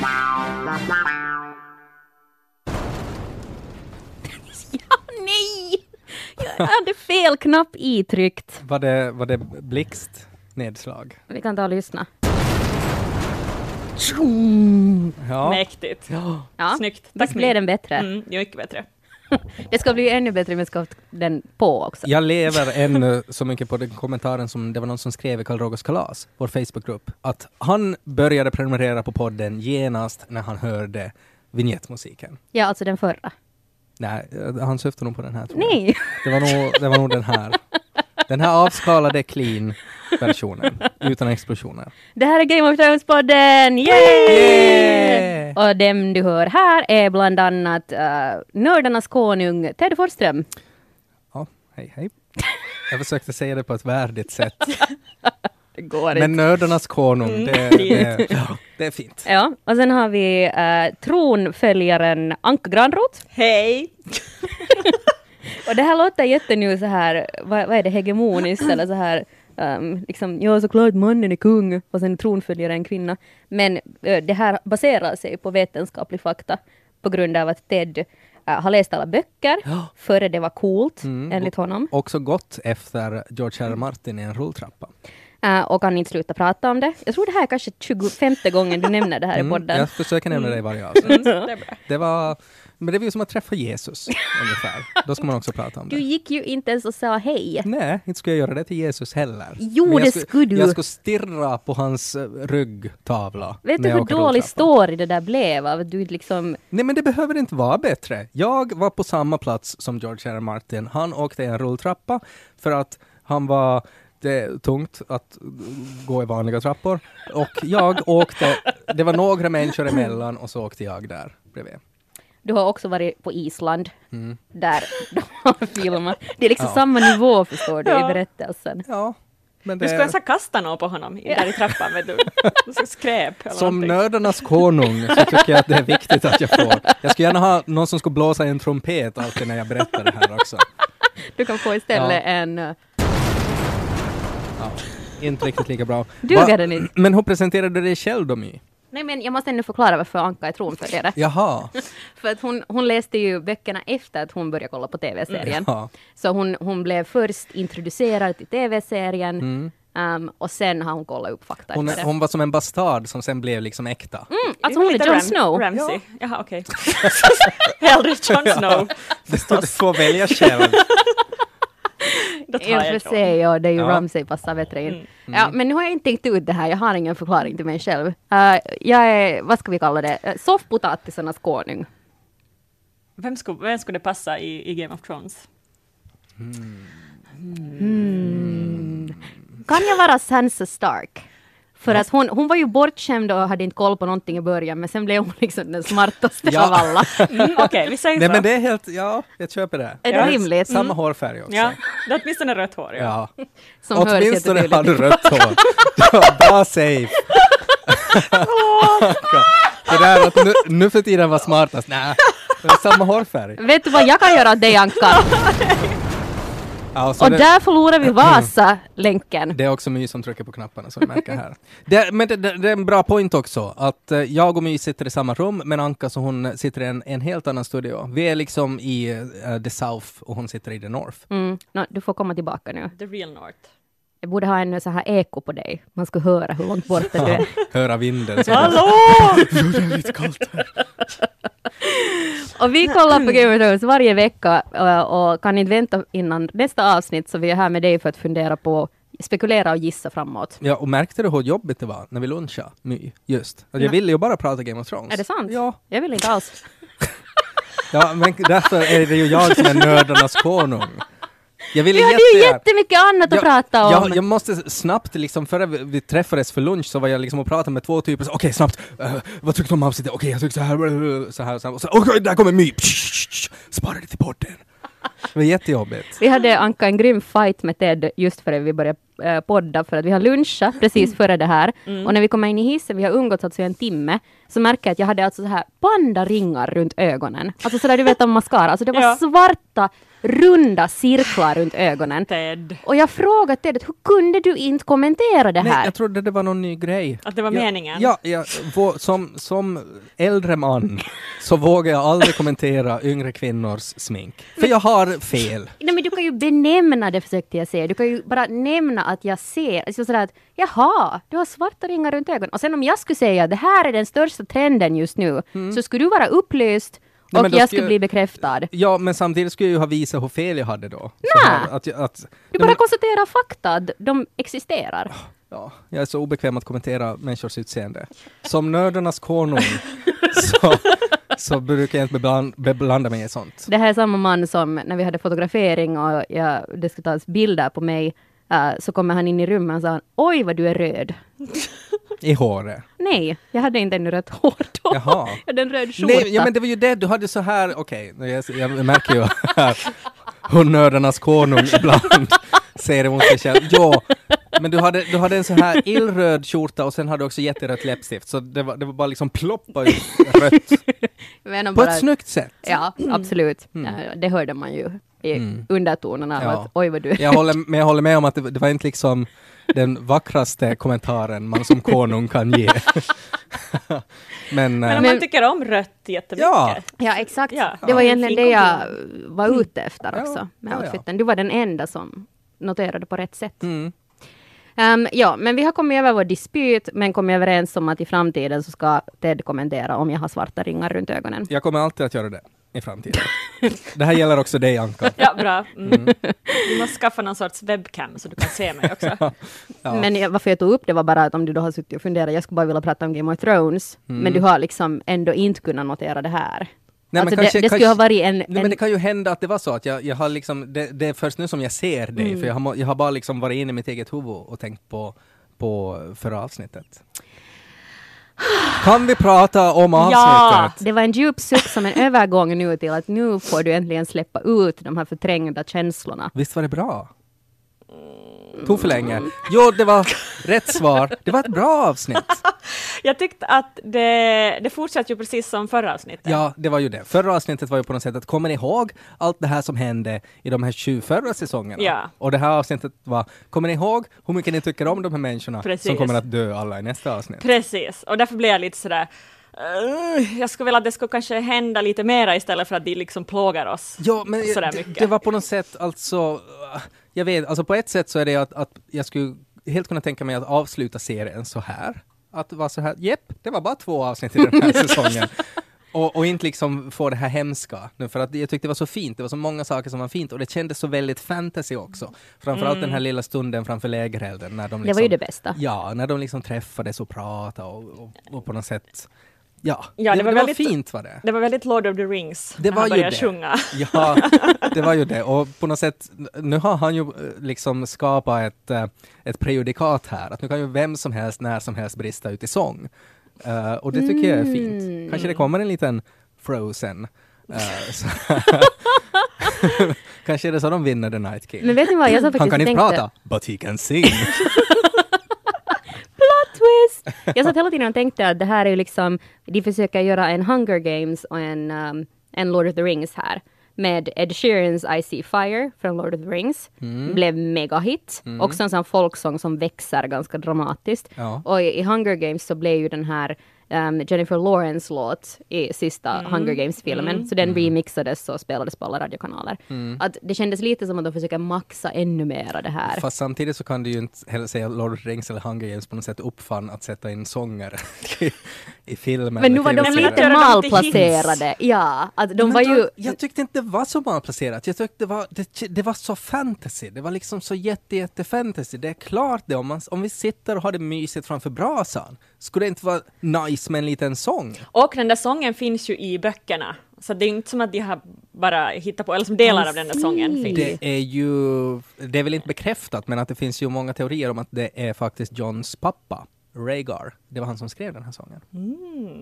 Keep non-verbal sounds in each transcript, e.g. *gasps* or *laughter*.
*laughs* Ja, nej! Jag hade fel knapp itryckt. Var det, var det blixtnedslag? Vi kan ta och lyssna. Ja. Mäktigt. Ja, Snyggt. Tack visst blev den bättre. Mm, mycket bättre. Det ska bli ännu bättre om jag ska ha den på också. Jag lever ännu så mycket på den kommentaren som det var någon som skrev i Karl Rogers kalas, vår Facebookgrupp, att han började prenumerera på podden genast när han hörde vignettmusiken. Ja, alltså den förra. Nej, eh, han syftar nog på den här tror jag. Nej! Det var nog, det var nog den här. *laughs* Den här avskalade clean-versionen, utan explosioner. Det här är Game of Thrones-podden! Yay! Yay! Och dem du hör här är bland annat uh, Nördarnas konung Ted Forsström. Ja, hej hej. Jag försökte säga det på ett värdigt sätt. *laughs* Det går Men nördarnas konung, Mm, det, *laughs* det, ja, det är fint. Ja, och sen har vi uh, tronföljaren Anka Granroth. Hej! *laughs* Och det här låter jätte nu så här, vad, vad är det, hegemoniskt eller så här, um, liksom, ja såklart mannen är kung och sen tronföljare en kvinna. Men eh, det här baserar sig på vetenskaplig fakta på grund av att Ted eh, har läst alla böcker Ja. före det var coolt, Mm. enligt honom. Också gått efter George. R. Martin i en rulltrappa. Eh, och kan inte sluta prata om det. Jag tror det här är kanske 25 gången du nämner det här i Mm, podden. jag försöker nämna det i varje avsnitt. *laughs* Mm, det var, men det var ju som att träffa Jesus, ungefär. Då ska man också prata om Du det. gick ju inte ens och sa hej. Nej, inte skulle jag göra det till Jesus heller. Jo, det skulle du. Jag skulle stirra på hans eh, ryggtavla. Vet du hur dålig story det där blev? Av att du liksom Nej, men det behöver inte vara bättre. Jag var på samma plats som George R. R. Martin. Han åkte i en rulltrappa för att han var det är tungt att gå i vanliga trappor. Och jag åkte, det var några människor emellan och så åkte jag där bredvid. Du har också varit på Island, Mm. där de har filmat. Det är liksom Ja. samma nivå förstår du i Ja. berättelsen. Ja, men Du det skulle ens ha kastat något på honom i- där i trappan, vet du. Du skräp eller Som någonting. nördarnas konung så tycker jag att det är viktigt att jag får. Jag skulle gärna ha någon som skulle blåsa i en trumpet alltid när jag berättar det här också. Du kan få istället Ja. en... Ja, *laughs* inte riktigt lika bra. Va- den inte? Men hur presenterade du dig själv då My? Nej men jag måste ännu förklara varför Anka är tronföljare. Jaha. *laughs* För att hon, hon läste ju böckerna efter att hon började kolla på TV-serien. Ja. Så hon, hon blev först introducerad till TV-serien Mm. um, och sen har hon kollat upp fakta Hon, det. hon var som en bastard som sen blev liksom äkta. Mm, alltså hon är Jon Ram- Snow. Ramsay. Jaha, okej. *laughs* Hellre Jon Snow. Du får välja själv. Då tar I och jag för sig, ja, det är ju Ja. Ramsay passar bättre in. Mm. Ja, men nu har jag inte tänkt ut det här, jag har ingen förklaring till mig själv. Uh, jag är, vad ska vi kalla det, uh, soffpotatisarnas konung. Vem skulle, vem skulle passa i, i Game of Thrones? Kan jag vara Sansa Stark? För att hon, hon var ju bortskämd och hade inte koll på någonting i början, men sen blev hon liksom den smartaste Ja. av alla. *laughs* Mm, Okej, vi säger Nej så. men det är helt, ja, jag köper det. Är det Ja, rimligt? Samma hårfärg också. Ja, det är åtminstone rött hår. Ja. Ja. *laughs* Som Åtminstone har du rött hår. *laughs* Bra save. det där att nu, nu för tiden var smartast, nej. Samma hårfärg. Vet du vad jag kan göra åt dig Anka? Ja, så Och det, där förlorar vi Vasa-länken. det är också My som trycker på knapparna som du märker här. Det, men det, det, det är en bra point också, att eh, jag och My sitter i samma rum, men Anka så hon sitter i en, en helt annan studio. Vi är liksom i eh, the South och hon sitter i the North. Mm, no, du får komma tillbaka nu. The real North. Jag borde ha en så här eko på dig. Man skulle höra hur långt borta du är. Höra vinden. Så *laughs* Hallå! det är lite kallt här. Och vi kollar på Game of Thrones varje vecka eh, och kan inte vänta innan nästa avsnitt, så vi är här med dig för att fundera på, spekulera och gissa framåt. Ja, och märkte du hur jobbigt det var när vi lunchade? My, just. Att jag Nej. ville ju bara prata Game of Thrones. Är det sant? Ja. Jag vill inte alls. *laughs* Ja, men därför är det ju jag som är nördarnas *laughs* konung. Jag ville Vi hade ju jättegärna- jättemycket annat att prata om. Jag, jag måste snabbt, liksom, före vi, träffades för lunch så var jag liksom och pratade med två typer, okej snabbt, eh, vad tyckte du om avsnittet? Okej jag tyckte så här, eh, så här, så här, och så, okej där kommer My, spara det till podden. Det var jättejobbigt. Vi hade Anka en grym fight med Ted just före vi började eh, podda för att vi har lunchat precis före det här. Och när vi kommer in i hissen, vi har umgåtts alltså i en timme, så märker jag att jag hade alltså så här pandaringar runt ögonen. Alltså sådär du vet om mascara, alltså det var Ja. svarta runda cirklar runt ögonen. Ted. Och jag frågade Ted, hur kunde du inte kommentera det Nej, här? jag trodde det var någon ny grej. Att det var ja, meningen? Ja, ja vå- som, som äldre man så vågar jag aldrig kommentera yngre kvinnors smink. För jag har fel. Nej men du kan ju benämna det försökte jag säga. Du kan ju bara nämna att jag ser. Alltså sådär att jaha, du har svarta ringar runt ögonen. Och sen om jag skulle säga att det här är den största trenden just nu, så skulle du vara upplyst Nej, och jag skulle bli bekräftad. Ja, men samtidigt skulle jag ju ha visat hur fel jag hade då. Här, att, att, Du Nej, bara men- konstaterar fakta, att de existerar. Ja, jag är så obekväm att kommentera människors utseende. Som nördarnas konung *laughs* så, så brukar jag inte bebland, beblanda mig i sånt. Det här är samma man som när vi hade fotografering och jag, det skulle tas bilder på mig, eh, så kommer han in i rummet och sa oj vad du är röd. I håret. Nej, jag hade inte ännu rött hår då. Jaha. *laughs* Jag hade en röd skjorta. Nej, ja, men det var ju det, du hade så här, okej, jag, jag märker ju nördarnas konung ibland *laughs* säger emot sig själv. Ja, men du hade, du hade en så här illröd skjorta och sen hade du också jätterött läppstift, så det var, det var bara liksom ploppa ut rött. *laughs* På bara- ett snyggt sätt. Ja, absolut. Ja, det hörde man ju i Mm. undertonerna av Ja. att oj vad du... Jag håller, *laughs* men jag håller med om att det, det var inte liksom den vackraste kommentaren man som konung kan ge. *laughs* men, Men om eh, Men- man tycker om rött jättemycket. Ja. Ja, exakt. Ja. Det var Ja, egentligen det jag var ute efter Ja, också med ja, outfiten. Du var den enda som noterade på rätt sätt. mm, Ehm, ja, men vi har kommit över vår dispyt, men kommit överens om att i framtiden så ska Ted kommentera om jag har svarta ringar runt ögonen. jag kommer alltid att göra det i framtiden. det här gäller också dig Anka. *laughs* Ja, bra. Mm. Du måste skaffa någon sorts webcam så du kan se mig också. *laughs* Ja. Men jag, varför jag tog upp det var bara att om du då har suttit och funderat, jag skulle bara vilja prata om Game of Thrones, Mm. men du har liksom ändå inte kunnat notera det här. Nej, alltså men kanske- det, det skulle kanske- ha varit en... Nej, en men det kan ju hända att det var så att jag, jag har liksom, det, det är först nu som jag ser dig, Mm. för jag har, jag har bara liksom varit inne i mitt eget huvud och tänkt på, på förra avsnittet. Kan vi prata om Ja! avsnittet? Det var en djup suck som en *laughs* övergång nu till att nu får du äntligen släppa ut de här förträngda känslorna. Visst var det bra? Tog för länge. Jo, det var rätt svar. Det var ett bra avsnitt. *laughs* Jag tyckte att det, det fortsatte ju precis som förra avsnittet. Ja, det var ju det. Förra avsnittet var ju på något sätt att kommer ni ihåg allt det här som hände i de här 20 förra säsongerna? Ja. Och det här avsnittet var, kommer ni ihåg hur mycket ni tycker om de här människorna Precis. som kommer att dö alla i nästa avsnitt? Precis, och därför blev jag lite sådär "Ugh, jag skulle vilja att det skulle kanske hända lite mera istället för att de liksom plågar oss Ja, men sådär mycket. det var på något sätt alltså, jag vet, alltså på ett sätt så är det att, att jag skulle helt kunna tänka mig att avsluta serien så här. Att vara så här, jepp, det var bara två avsnitt i den här *laughs* säsongen. Och, och inte liksom få det här hemska. Nu, För att jag tyckte det var så fint, det var så många saker som var fint och det kändes så väldigt fantasy också. Framförallt den här lilla stunden framför lägerelden när de Mm. Det liksom, var ju det bästa. Ja, när de liksom träffades och pratade och, och, och på något sätt, ja, Ja, det, det var det var väldigt- fint var det. Det var väldigt Lord of the Rings Det när var han ju började det. sjunga. Ja, *laughs* det var ju det. Och på något sätt, nu har han ju eh, liksom skapat ett, eh, ett prejudikat här. Att nu kan ju vem som helst, när som helst brista ut i sång. Eh, och det tycker jag är Mm. fint. Kanske det kommer en liten Frozen. så *laughs* Kanske är det så de vinner The Night King. Men vet ni vad, jag sa han faktiskt kan inte tänkte... prata, but he can sing. *laughs* Jag satt hela tiden och tänkte att det här är ju liksom, de försöker göra en Hunger Games och en, um, en Lord of the Rings här. Med Ed Sheerans I See Fire från Lord of the Rings. Mm. Blev megahit. Också en sån folksång som växer ganska dramatiskt. Ja. Och i Hunger Games så blev ju den här um, Jennifer Lawrence låt i sista Hunger Games-filmen. Så den remixades och spelades på alla radiokanaler. Att det kändes lite som att de försöker maxa ännu mera det här. Fast samtidigt så kan du ju inte heller säga Lord of the Rings eller Hunger Games på något sätt uppfann att sätta in sånger *laughs* i, filmen. Men nu var de lite malplacerade. Ja, att de Men var då- ju... Jag tyckte inte det var så malplacerat. Jag tyckte det var, det, det var så fantasy. Det var liksom så jätte, jätte fantasy. Det är klart det, om, man, om vi sitter och har det mysigt framför brasan, skulle det inte vara nice med en liten sång? Och den där sången finns ju i böckerna Så det är inte som att de har bara hittat på, eller som delar av den där sången finns. Det är ju, det är väl inte bekräftat, men att det finns ju många teorier om att det är faktiskt Johns pappa, Rhaegar. Det var han som skrev den här sången.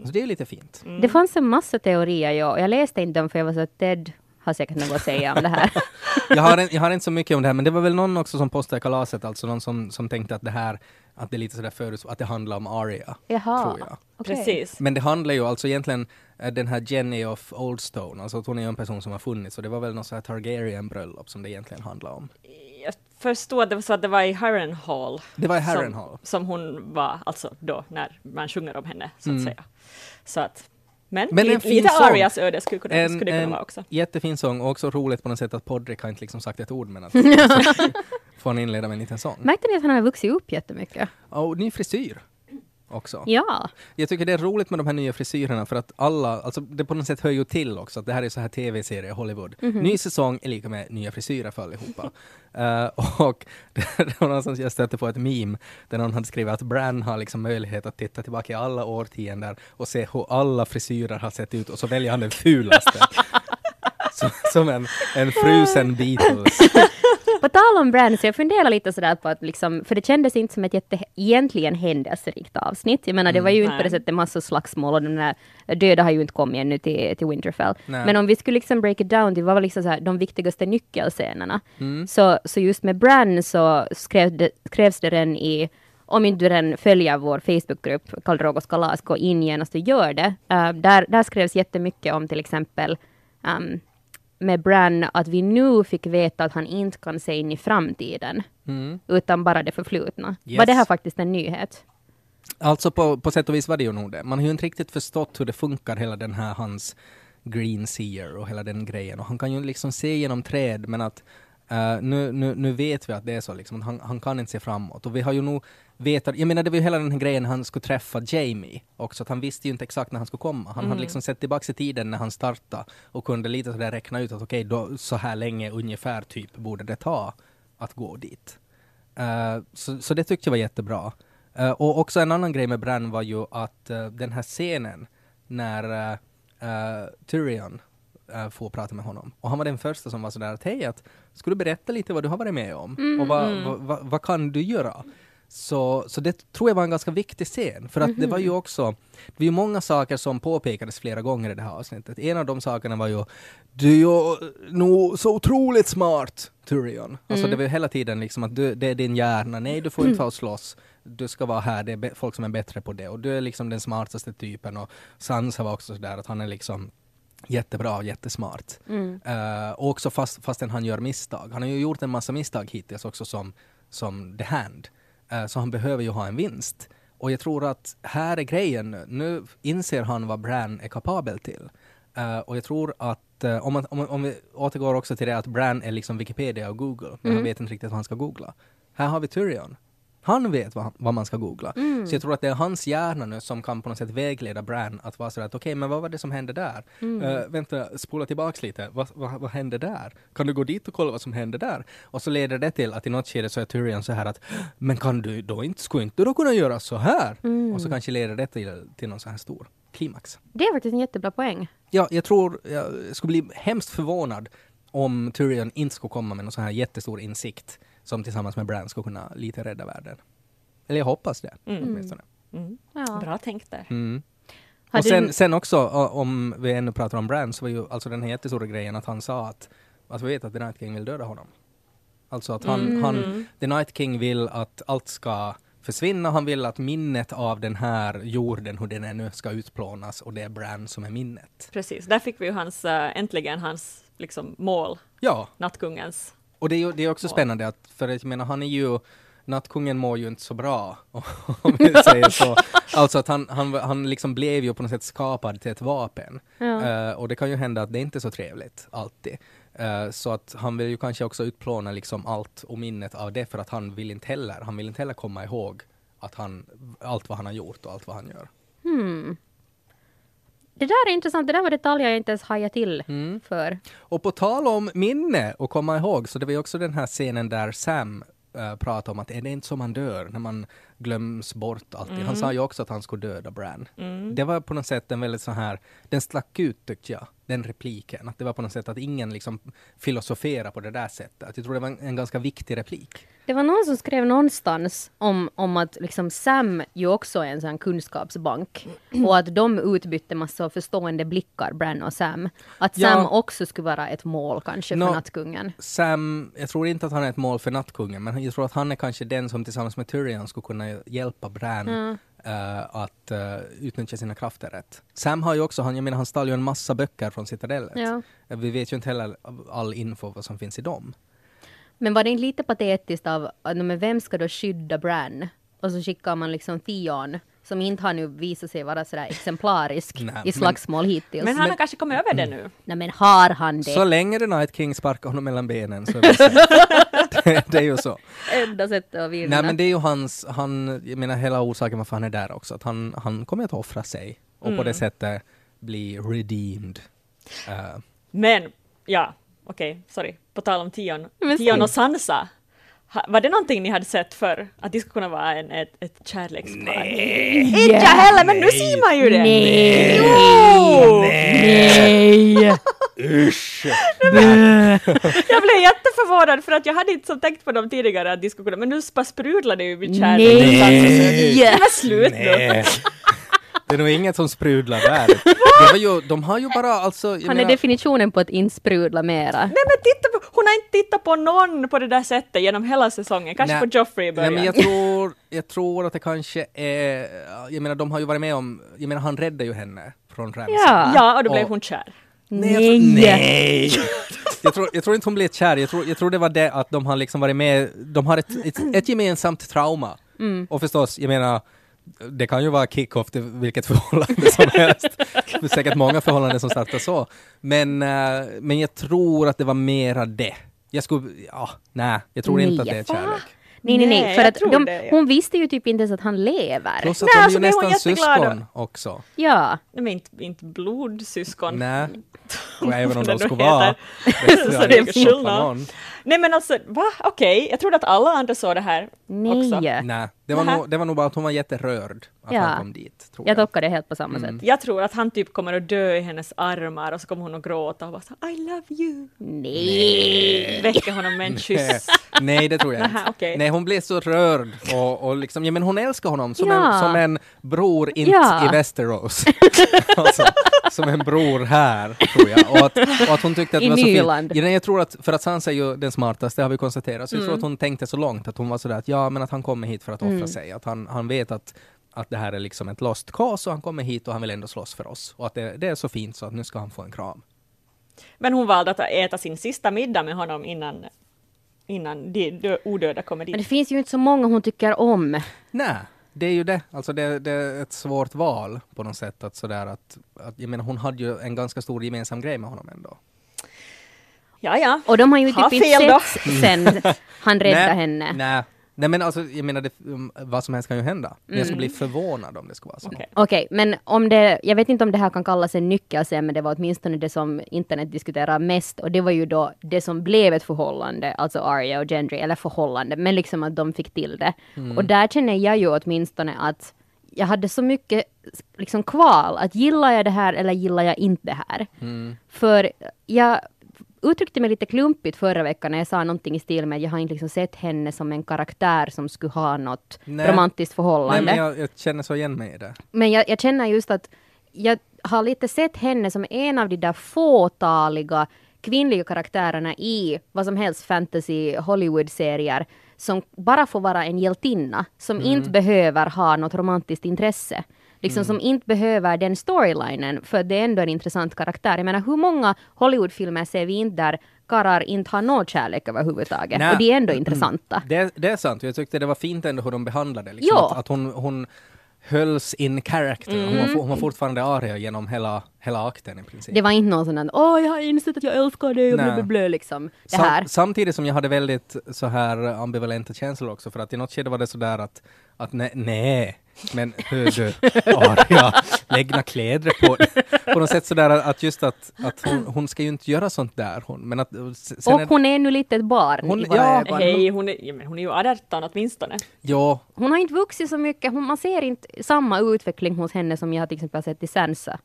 Så det är lite fint. Det fanns en massa teorier, ja. Jag läste inte dem för jag var så att Ted har säkert något att säga om det här. *laughs* Jag har, en, jag har inte så mycket om det här, men det var väl någon också som postade kalaset, alltså någon som, som tänkte att det här, att det är lite sådär förut, att det handlar om Arya. Jaha. Tror jag. Okej. Precis. Men det handlar ju alltså egentligen eh, den här Jenny of Oldstone, alltså att hon är ju en person som har funnits, och det var väl något så här Targaryen-bröllop som det egentligen handlar om. Jag förstod att det var så att det var i Harrenhal. Det var i som, Harrenhal. som hon var, alltså då, när man sjunger om henne, så att Mm. säga. Så att, men, Men en lite, fin lite sång. Arias öde skulle, kunna, En, skulle det kunna en vara också. jättefin sång, och också roligt på något sätt att Podrick har inte liksom sagt ett ord, men att *laughs* *laughs* får han inleda med en liten sång. Märkte ni att han har vuxit upp jättemycket? Och ny frisyr också. Ja. Jag tycker det är roligt med de här nya frisyrerna för att alla, alltså det på något sätt hör ju till också att det här är så här tv-serie Hollywood. Ny säsong är lika med nya frisyrer för allihopa. uh, *laughs* och *laughs* det var någonstans jag stötte på ett meme där någon hade skrivit att Bran har liksom möjlighet att titta tillbaka i alla årtionden och se hur alla frisyrer har sett ut och så väljer han den fulaste. *laughs* som, som en, en frusen Beatles. På tal om Bran, så jag funderar lite sådär på att liksom, för det kändes inte som ett jätte, egentligen händelserikt avsnitt. Jag menar, det var ju inte på det sättet massor slagsmål och de där döda har ju inte kommit ännu till, till Winterfell. Nej. Men om vi skulle liksom break it down till vad var liksom så här, de viktigaste nyckelscenerna. Så, så just med Bran så skrev det, skrevs det den i om inte du redan följer vår Facebookgrupp, Karl Drogos kalas, gå in genast och gör det. Uh, där, där skrevs jättemycket om till exempel um, med Bran att vi nu fick veta att han inte kan se in i framtiden, Mm. utan bara det förflutna. Yes. Var det här faktiskt en nyhet? Alltså på, på sätt och vis var det ju nog det. Man har ju inte riktigt förstått hur det funkar, hela den här hans green seer och hela den grejen. Och han kan ju liksom se genom träd, men att eh, nu, nu, nu vet vi att det är så liksom. Han, han kan inte se framåt. Och vi har ju nog vetat, jag menar det var ju hela den här grejen han skulle träffa Jamie också, att han visste ju inte exakt när han skulle komma. Han hade liksom sett tillbaka i tiden när han startade och kunde lite sådär räkna ut att okej, då så här länge ungefär typ borde det ta att gå dit. Eh, så, så det tyckte jag var jättebra. Eh, och också en annan grej med Bran var ju att den här scenen när uh, Tyrion eh, får prata med honom. Och han var den första som var sådär att hej, att, ska du berätta lite vad du har varit med om? Och vad, vad, vad, vad kan du göra? Så, så det tror jag var en ganska viktig scen, för att det var ju också, det var ju många saker som påpekades flera gånger i det här avsnittet. En av de sakerna var ju, du är ju nog så otroligt smart, Tyrion. Alltså det var ju hela tiden liksom att du, det är din hjärna, nej du får inte vara och slåss, du ska vara här, det är folk som är bättre på det och du är liksom den smartaste typen och Sansa var också sådär att han är liksom jättebra och jättesmart. Eh, och också fast, fastän han gör misstag. Han har ju gjort en massa misstag hittills också som, som The Hand. Eh, så han behöver ju ha en vinst. Och jag tror att här är grejen nu. Inser han vad Bran är kapabel till. Eh, och jag tror att om, man, om, om vi återgår också till det att Bran är liksom Wikipedia och Google, men han vet inte riktigt vad han ska googla. Här har vi Tyrion. Han vet vad, vad man ska googla. Så jag tror att det är hans hjärna nu som kan på något sätt vägleda Bran att vara sådär att okej, men vad var det som hände där? Eh, vänta, spola tillbaks lite. Vad, vad, vad hände där? Kan du gå dit och kolla vad som hände där? Och så leder det till att i något skede så är Tyrion så här att men kan du då inte, skulle inte du då kunna göra så här? Och så kanske leder det till, till någon så här stor klimax. Det är faktiskt en jättebra poäng. Ja, jag tror, jag skulle bli hemskt förvånad om Tyrion inte skulle komma med någon sån här jättestor insikt som tillsammans med Bran skulle kunna lite rädda världen. Eller jag hoppas det, åtminstone. Mm. Ja. Bra tänkt där. Mm. Och sen, sen också, om vi ännu pratar om Bran, så var ju alltså den här jättestora grejen att han sa att, att vi vet att The Night King vill döda honom. Alltså att han, han, The Night King vill att allt ska försvinna, han vill att minnet av den här jorden, hur den är nu, ska utplånas och det är Bran som är minnet. Precis, där fick vi ju hans, äh, äntligen hans liksom, mål, Ja, nattkungens. Och det är det är också spännande att, för jag menar han är ju, nattkungen mår ju inte så bra, *laughs* om vi säger så. *laughs* Alltså att han, han, han liksom blev ju på något sätt skapad till ett vapen. Ja. Eh, och det kan ju hända att det inte är så trevligt, alltid. Eh, så att han vill ju kanske också utplåna liksom allt och minnet av det, för att han vill inte heller, han vill inte heller komma ihåg att han, allt vad han har gjort och allt vad han gör. Hmm. Det där är intressant, det där var detaljer jag inte ens hajade till Mm. för. Och på tal om minne och komma ihåg, så det var ju också den här scenen där Sam uh, pratade om att är det inte så man dör när man glöms bort alltid. Han sa ju också att han skulle döda Bran. Det var på något sätt en väldigt så här, den stack ut tyckte jag. Den repliken. Att det var på något sätt att ingen liksom filosoferade på det där sättet. Jag tror det var en, en ganska viktig replik. Det var någon som skrev någonstans om, om att liksom Sam ju också är en sån kunskapsbank *clears throat* och att de utbytte massa förstående blickar, Bran och Sam. Att Ja. Sam också skulle vara ett mål kanske Nå- för Nattkungen. Sam, jag tror inte att han är ett mål för Nattkungen, men jag tror att han är kanske den som tillsammans med Tyrion skulle kunna hjälpa Bran eh, att eh, utnyttja sina krafter rätt. Sam har ju också, han, jag menar han stal ju en massa böcker från Citadellet. Ja. Eh, Vi vet ju inte heller all info vad som finns i dem. Men var det inte lite patetiskt av, men vem ska då skydda Bran? Och så skickar man liksom Theon, som inte har nu visat sig vara sådär exemplarisk *laughs* Nej, i men- slagsmål hittills. Men han har Men- kanske kommit över det nu. Nej men har han det? Så länge The Night King sparkar honom mellan benen så är det, *laughs* det, det är ju så. Enda sättet att vinna. Nej men det är ju hans, han, jag menar hela orsaken varför han är där också, att han, han kommer att offra sig och på det sättet bli redeemed. Eh, Men, ja, okej, sorry. På tal om Tion, Men Tion och Sansa. Var det någonting ni hade sett för att de skulle kunna vara en, ett, ett kärlekspar? Nej! Inte jag heller, men nu ser man ju det! Nej! Jo! Nej! *laughs* Jag blev jätteförvånad för att jag hade inte så tänkt på dem tidigare att de skulle kunna, men nu bara sprudlar det ju vid kärlek. Nej! Men slut nu! Nej. Det är nog inget som sprudlar där. Det var ju, de har ju bara alltså... Han är menar- definitionen på att inte sprudla mera. Nej men titta på, hon har inte tittat på någon på det där sättet genom hela säsongen, kanske Nej. på Joffrey i Nej, början. men jag tror, jag tror att det kanske är... Jag menar, de har ju varit med om... Jag menar, han räddade ju henne från Ramsay. Ja. Ja, och då blev Och- hon kär. Nej! Jag tror, nej. jag, tror, jag tror inte hon blev kär, jag tror, jag tror det var det att de har liksom varit med, de har ett, ett, ett gemensamt trauma. Och förstås, jag menar, det kan ju vara kick-off till vilket *laughs* förhållande som helst. Det är säkert många förhållanden som startar så. Men, eh, men jag tror att det var mera det. Jag skulle, ja, nej, jag tror inte att det är kärlek. Nej, nej, Nej, nej. För att de, det, ja. hon visste ju typ inte ens att han lever. Plus att Nej, de alltså, är ju blev hon nästan syskon också. Ja. Nej men inte, inte blodsyskon. Nej, *laughs* och även om de skulle vara. *laughs* Så det är skillnad. Nej men alltså, va? Okej, jag trodde att alla andra såg det här också. Nej. Nej, det var, nog, det var nog bara att hon var jätterörd att Ja. han kom dit. Tror Jag jag. tolkar det helt på samma sätt. Jag tror att han typ kommer att dö i hennes armar och så kommer hon att gråta och bara så, I love you. Nej. Väcker honom med en kyss. *laughs* Nej, det tror jag inte. okej. Nej, hon blev så rörd och, och liksom, ja men hon älskar honom som, Ja. en, som en bror, inte Ja. i Västerås. *laughs* alltså, som en bror här, tror jag. Och att, och att hon tyckte att I det var så fint. Nyland. Ja, nej, jag tror att, för att Sansa är ju den smartaste, har vi konstaterat, så jag Mm. tror att hon tänkte så långt att hon var sådär att ja, men att han kommer hit för att offra Mm. sig. Att han, han vet att att det här är liksom ett lost cause och han kommer hit och han vill ändå slåss för oss. Och att det, det är så fint så att nu ska han få en kram. Men hon valde att äta sin sista middag med honom innan, innan de dö, odöda kommer Men det dit. finns ju inte så många hon tycker om. Nej, det är ju det. Alltså det, det är ett svårt val på något sätt. Att sådär att, att, jag menar, hon hade ju en ganska stor gemensam grej med honom ändå. Ja, ja. Och de har ju Ha typ inte sett sen *laughs* han räddade henne. Nej. Nej men alltså, jag menar, det, um, vad som helst kan ju hända. Men jag skulle bli förvånad om det skulle vara så. Okej. Okej, men om det, jag vet inte om det här kan kallas en nyckelscen, men det var åtminstone det som internet diskuterar mest och det var ju då det som blev ett förhållande, alltså Arya och Gendry, eller förhållande, men liksom att de fick till det. Och där känner jag ju åtminstone att jag hade så mycket liksom kval, att gillar jag det här eller gillar jag inte det här? För jag uttryckte mig lite klumpigt förra veckan när jag sa någonting i stil med att jag har inte liksom sett henne som en karaktär som skulle ha något Nej. romantiskt förhållande. Nej men jag, jag känner så igen mig i det. Men jag, jag känner just att jag har lite sett henne som en av de där fåtaliga kvinnliga karaktärerna i vad som helst fantasy Hollywood-serier som bara får vara en hjältinna, som inte behöver ha något romantiskt intresse. Liksom som inte behöver den storylinen, för det är ändå en intressant karaktär. Jag menar, hur många Hollywoodfilmer ser vi inte där karlar inte har någon kärlek överhuvudtaget? Nej. Och de är ändå intressanta. det. Det är sant, jag tyckte det var fint ändå hur de behandlade det. Liksom, att, att hon, hon hölls in character. Hon, Mm. var, for- hon var fortfarande Arya genom hela, hela akten i princip. Det var inte någon sån där åh, jag har insett att jag älskar dig och blä, liksom. Det Sam- här. Samtidigt som jag hade väldigt så här ambivalenta känslor också, för att i något skede var det sådär att, att nej, nej, men hör du, Arya, lägg kläder på På något sätt sådär att just att, att hon, hon ska ju inte göra sånt där, hon, men att sen Och är, hon är nu lite ett barn Hon- i våra ja, ögon. Hej, hon är, ja, men hon är ju 18 åtminstone. ja, Hon har inte vuxit så mycket, hon, man ser inte samma utveckling hos henne som jag har till exempel sett i Sansa.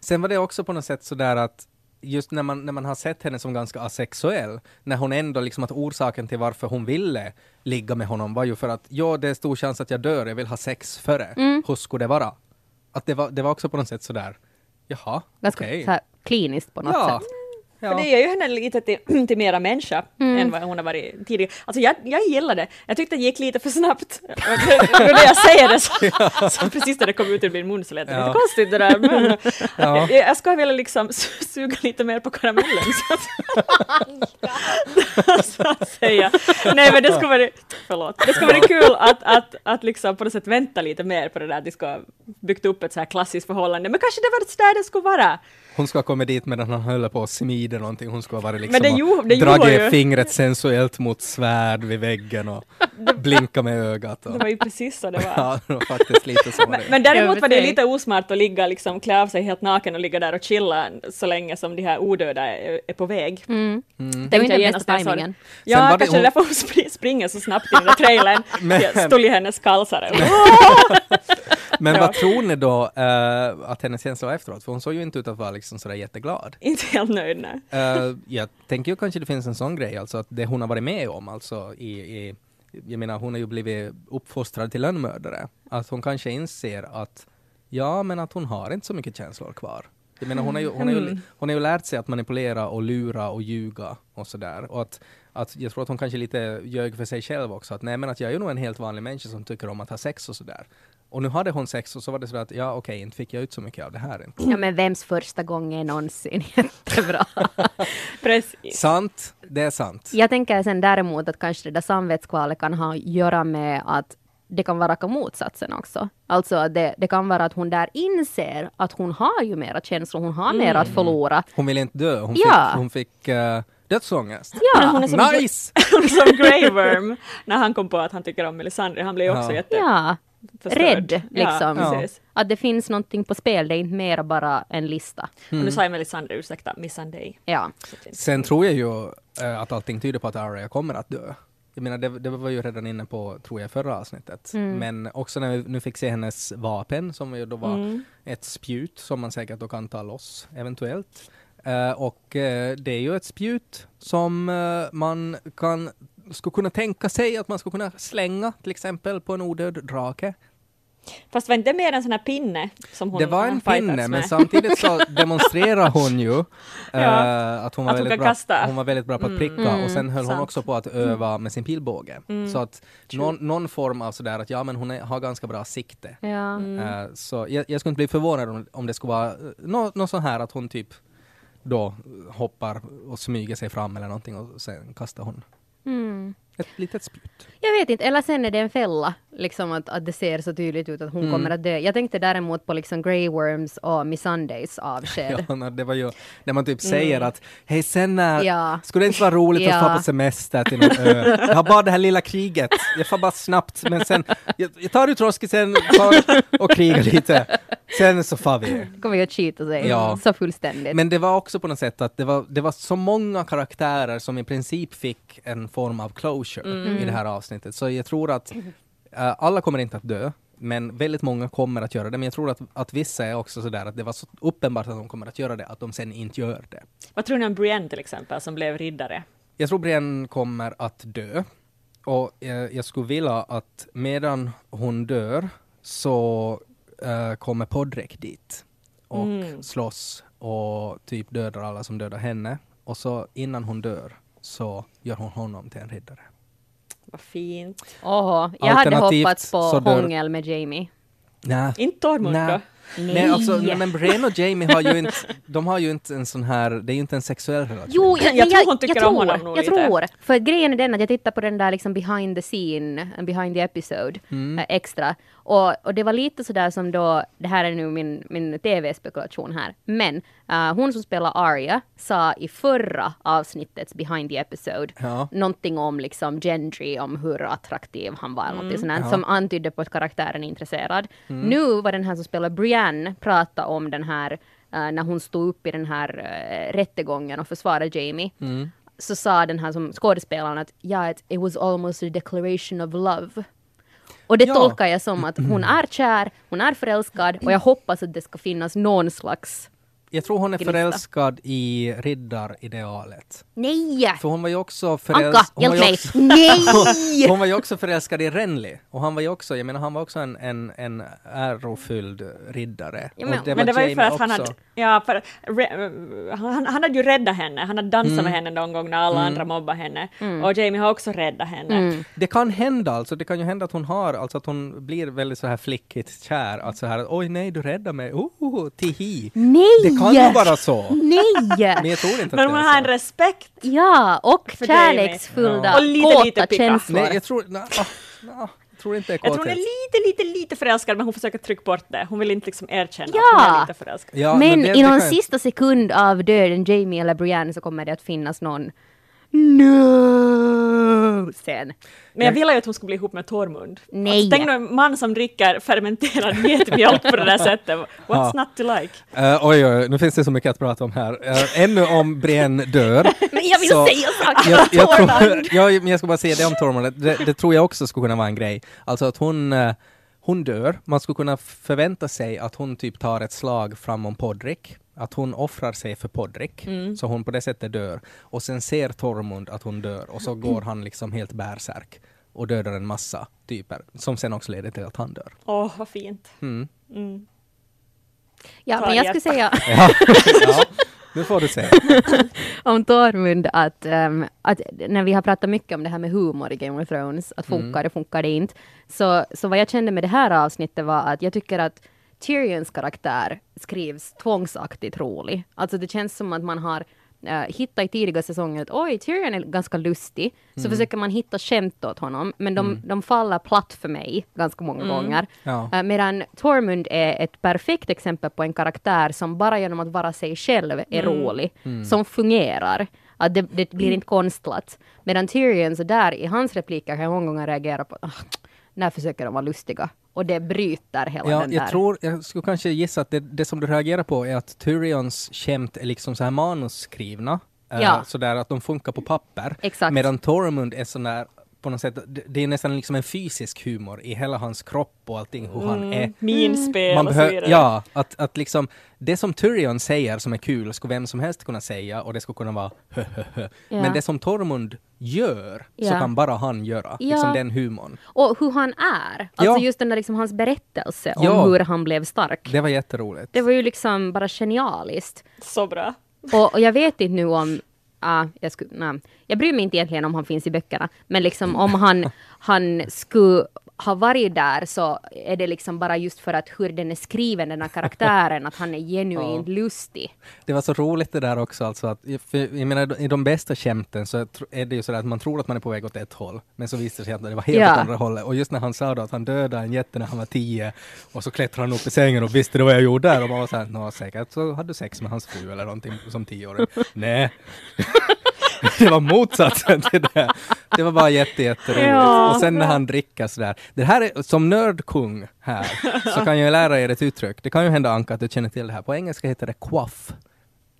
Sen var det också på något sätt sådär att just när man, när man har sett henne som ganska asexuell, när hon ändå liksom att orsaken till varför hon ville ligga med honom var ju för att ja, det är stor chans att jag dör, jag vill ha sex före. Mm. Hur skulle det vara? Att det var, det var också på något sätt sådär, jaha, Ganska okej. så här kliniskt på något Ja. sätt. Ja. För det gör ju henne lite till, *clears throat* till mera människa Mm. än vad hon har varit tidigare. Alltså jag, jag gillar det. Jag tyckte det gick lite för snabbt. *laughs* Och när jag säger det så, *laughs* *laughs* så precis när det kom ut ur min mun så lät det Ja. lite konstigt det där. Men Ja. jag, jag ska vilja liksom su- suga lite mer på karamellen så att, så att säga. Nej men det skulle vara, förlåt, det skulle vara kul att, att, att liksom på något sätt vänta lite mer på det där att de ska byggt upp ett så här klassiskt förhållande. Men kanske det var där det skulle vara. Hon ska ha kommit dit medan han höll på att smida någonting. Hon ska ha varit liksom Men det och gjo- det gjorde dragit ju- fingret sensuellt mot svärd vid väggen och blinka med ögat. Och, Det var ju precis så det var. *laughs* ja, det var faktiskt lite så. det. Men däremot var det lite osmart att ligga, liksom, klä av sig helt naken och ligga där och chilla så länge som de här odöda är, är på väg. Mm. Mm. Det var inte den bästa tajmingen. Sen Ja, var det kanske hon- därför hon spr- springer så snabbt i den där trailern. *laughs* Men- stod i hennes kalsare. *laughs* Men Ja. vad tror ni då eh, att hennes känsla var efteråt? För hon såg ju inte ut att vara liksom sådär jätteglad. Inte helt nöjd, nej. Eh, jag tänker ju kanske det finns en sån grej, alltså att det hon har varit med om, alltså i, i jag menar hon har ju blivit uppfostrad till lönnmördare. Att hon kanske inser att ja, men att hon har inte så mycket känslor kvar. Jag menar hon har ju, hon har ju, Mm. hon har ju lärt sig att manipulera och lura och ljuga och sådär. Och att, att jag tror att hon kanske lite ljög för sig själv också. Att nej men att jag är ju nog en helt vanlig människa som tycker om att ha sex och sådär. Och nu hade hon sex och så var det så att ja okej, inte fick jag ut så mycket av det här inte. Ja men vems första gång är någonsin *laughs* jättebra? *laughs* Precis. Sant, det är sant. Jag tänker sen däremot att kanske det där samvetskvalet kan ha att göra med att det kan vara raka motsatsen också. Alltså att det, det kan vara att hon där inser att hon har ju mera känslor, hon har mera att förlora. Hon ville inte dö, hon Ja. fick, hon fick uh, dödsångest. Ja, hon är som, Nice! *laughs* som Grey Worm när han kom på att han tycker om Melisandre. Han blev ju också Ja. jätte... ja, förstörd. rädd Ja, liksom. precis. Att det finns någonting på spel, det är inte mera bara en lista. Och nu sa jag Melisandre, ursäkta, Missandei. Ja. Sen tror jag ju eh, att allting tyder på att Arya kommer att dö. Jag menar, det, det var ju redan inne på, tror jag, förra avsnittet. Mm. Men också när vi nu fick se hennes vapen, som ju då var Mm. ett spjut som man säkert då kan ta loss, eventuellt. Eh, och eh, det är ju ett spjut som eh, man kan, skulle kunna tänka sig att man skulle kunna slänga, till exempel, på en odöd drake. Fast var inte det mer en sån här pinne som hon det var en pinne, med? men samtidigt så *laughs* demonstrerar hon ju Ja. eh, att hon var, Att hon bra, kasta. hon var väldigt bra på att Mm. pricka Mm, och sen höll hon sant. också på att öva med sin pilbåge. Mm. Så att någon, någon form av sådär att ja men hon är, har ganska bra sikte. Ja. Mm. Eh, så jag, jag skulle inte bli förvånad om, om det skulle vara uh, något nå sån här att hon typ då hoppar och smyger sig fram eller någonting och sen kastar hon Mm. Ett litet spjut. Jag vet inte, eller sen är det en fälla, liksom att, att det ser så tydligt ut att hon Mm. kommer att dö. Jag tänkte däremot på liksom Grey Worms och Missandei's avsked. *laughs* Ja, när det var ju när man typ säger att hej sen när Mm. Ja. Skulle det inte vara roligt att Ja. få på semester till någon ö? Jag har bara det här lilla kriget. Jag får bara snabbt, men sen, jag, jag tar ut roskisen och krigar lite. Sen så far vi. kommer att skita sig Ja. så fullständigt. Men det var också på något sätt att det var, det var så många karaktärer som i princip fick en form av closure Mm. i det här avsnittet. Så jag tror att eh, alla kommer inte att dö. Men väldigt många kommer att göra det. Men jag tror att, att vissa är också sådär att det var så uppenbart att de kommer att göra det, att de sen inte gör det. Vad tror ni om Brienne till exempel, som blev riddare? Jag tror Brienne kommer att dö. Och eh, jag skulle vilja att medan hon dör så eh, kommer Podrick dit och Mm. slåss och typ dödar alla som dödar henne. Och så innan hon dör så gör hon honom till en riddare. Vad fint. Åh, jag hade hoppats på hångel med Jamie. Nej. Inte Tormund Nej. då? Nej, alltså, nej, men Brienne och Jamie har ju inte, de har ju inte en sån här, det är ju inte en sexuell relation. Jo, jag, Jag tror hon tycker jag om tror, honom nog Jag lite. tror. För grejen är den att jag tittar på den där liksom behind the scene, behind the episode, Mm. eh, extra. Och, och det var lite sådär som då, det här är nu min, min TV-spekulation här, men eh, hon som spelar Arya sa i förra avsnittets behind the episode Ja. någonting om liksom Gendry, om hur attraktiv han var, eller någonting sånt Ja. som antydde på att karaktären är intresserad. Nu var den här som spelar Brienne prata om den här, eh, när hon stod upp i den här uh, rättegången och försvarade Jamie, Mm. så sa den här som skådespelaren att ja, it, it was almost a declaration of love. Och det Ja. tolkar jag som att hon *clears throat* är kär, hon är förälskad och jag hoppas att det ska finnas någon slags Jag tror hon är Gnista. förälskad i riddaridealet. Nej! För hon var ju också Anka, förälskad... hjälp mig! Nej! *laughs* Hon var ju också förälskad i Renly. Och han var ju också, jag menar han var också en, en, en ärofylld riddare. Ja, men- var Men det var ju för att han hade, ja, för, re, han, han hade ju räddat henne, han hade dansat med henne någon gång när alla andra mobbade henne. Och Jamie har också räddat henne. Det kan hända alltså, det kan ju hända att hon har, alltså att hon blir väldigt så här flickigt kär, att så här oj nej du räddar mig, oh, tihi. Nej! Kan ju vara så. Nej! *laughs* Men jag tror inte Men hon har en respekt. Ja, och För kärleksfulla, Ja. Och lite, kåta lite picka. känslor. Nej, jag tror, na, ah, na, jag tror inte det är Jag tror hon är lite, lite, lite förälskad men hon försöker trycka bort det. Hon vill inte liksom erkänna Ja. att hon är lite förälskad. Ja, men det- i någon sista sekund av döden, Jamie eller Brienne, så kommer det att finnas någon no scen. Men jag ville ju att hon skulle bli ihop med Tormund. Nej. Tänk en man som dricker fermenterad getmjölk på det där *laughs* sättet. What's Ja. not to like? Eh, oj, oj, nu finns det så mycket att prata om här. Uh, ännu om Brienne dör. *laughs* Men jag vill Så- säga saker jag, jag, tror, Tormund. *laughs* ja, men jag ska bara säga det om Tormund, det, det tror jag också skulle kunna vara en grej. Alltså att hon, eh, hon dör, man skulle kunna förvänta sig att hon typ tar ett slag fram om Podrick. Att hon offrar sig för Podrick, så hon på det sättet dör. Och sen ser Tormund att hon dör och så *clears throat* går han liksom helt bärsärk och dödar en massa typer, som sen också leder till att han dör. Åh, vad fint. Mm. Mm. Ja, Ta men jag skulle säga *laughs* Ja, ja, nu får du se. *laughs* om Tormund att, ehm, att när vi har pratat mycket om det här med humor i Game of Thrones, att Mm. funkar det, funkar det inte, så, så vad jag kände med det här avsnittet var att jag tycker att Tyrions karaktär skrivs tvångsaktigt rolig. Alltså det känns som att man har uh, hittat i tidiga säsonger att oj, Tyrion är ganska lustig, så Mm. försöker man hitta skämt åt honom, men de, de faller platt för mig ganska många gånger. Ja. Uh, medan Tormund är ett perfekt exempel på en karaktär som bara genom att vara sig själv är rolig, som fungerar. Att det, det blir inte konstlat. Medan Tyrion så där i hans repliker kan jag många gånger reagera på ah, när försöker de vara lustiga? Och det bryter hela Ja, den jag där. tror, jag skulle kanske gissa att det, det som du reagerar på är att Tyrions skämt är liksom så här manusskrivna. eh, Ja. sådär att de funkar på papper. Exakt. Medan Tormund är sån där på något sätt, det, är nästan liksom en fysisk humor i hela hans kropp och allting, hur han är. Minspel Man och så vidare. ja, att, att liksom det som Tyrion säger som är kul skulle vem som helst kunna säga och det skulle kunna vara hö, hö, hö. Ja. Men det som Tormund gör så Ja. kan bara han göra. Ja. Liksom den humorn. Och hur han är. Alltså Ja. just den där liksom hans berättelse om Ja. hur han blev stark. Det var jätteroligt. Det var ju liksom bara genialiskt. Så bra. Och, och jag vet inte nu om Ja, jag, sku, nej. jag bryr mig inte egentligen om han finns i böckerna, men liksom om han, han skulle ha varit där så är det liksom bara just för att hur den är skriven, den här karaktären, att han är *laughs* genuint lustig. Det var så roligt det där också alltså att, för, jag menar i de bästa skämten så är det ju så där att man tror att man är på väg åt ett håll, men så visar det sig att det var helt Ja. åt andra hållet. Och just när han sa då att han dödade en jätte när han var tio och så klättrade han upp i sängen och visste det vad jag gjorde där och man var såhär, nå säkert så hade du sex med hans fru eller någonting som tioåring. *laughs* Nej. *laughs* det var motsatsen till det. Det var bara jätte, jätteroligt. Ja. och sen när han dricker sådär. Det här är, som nördkung här, så kan jag lära er ett uttryck. Det kan ju hända Anka att du känner till det här. På engelska heter det quaff.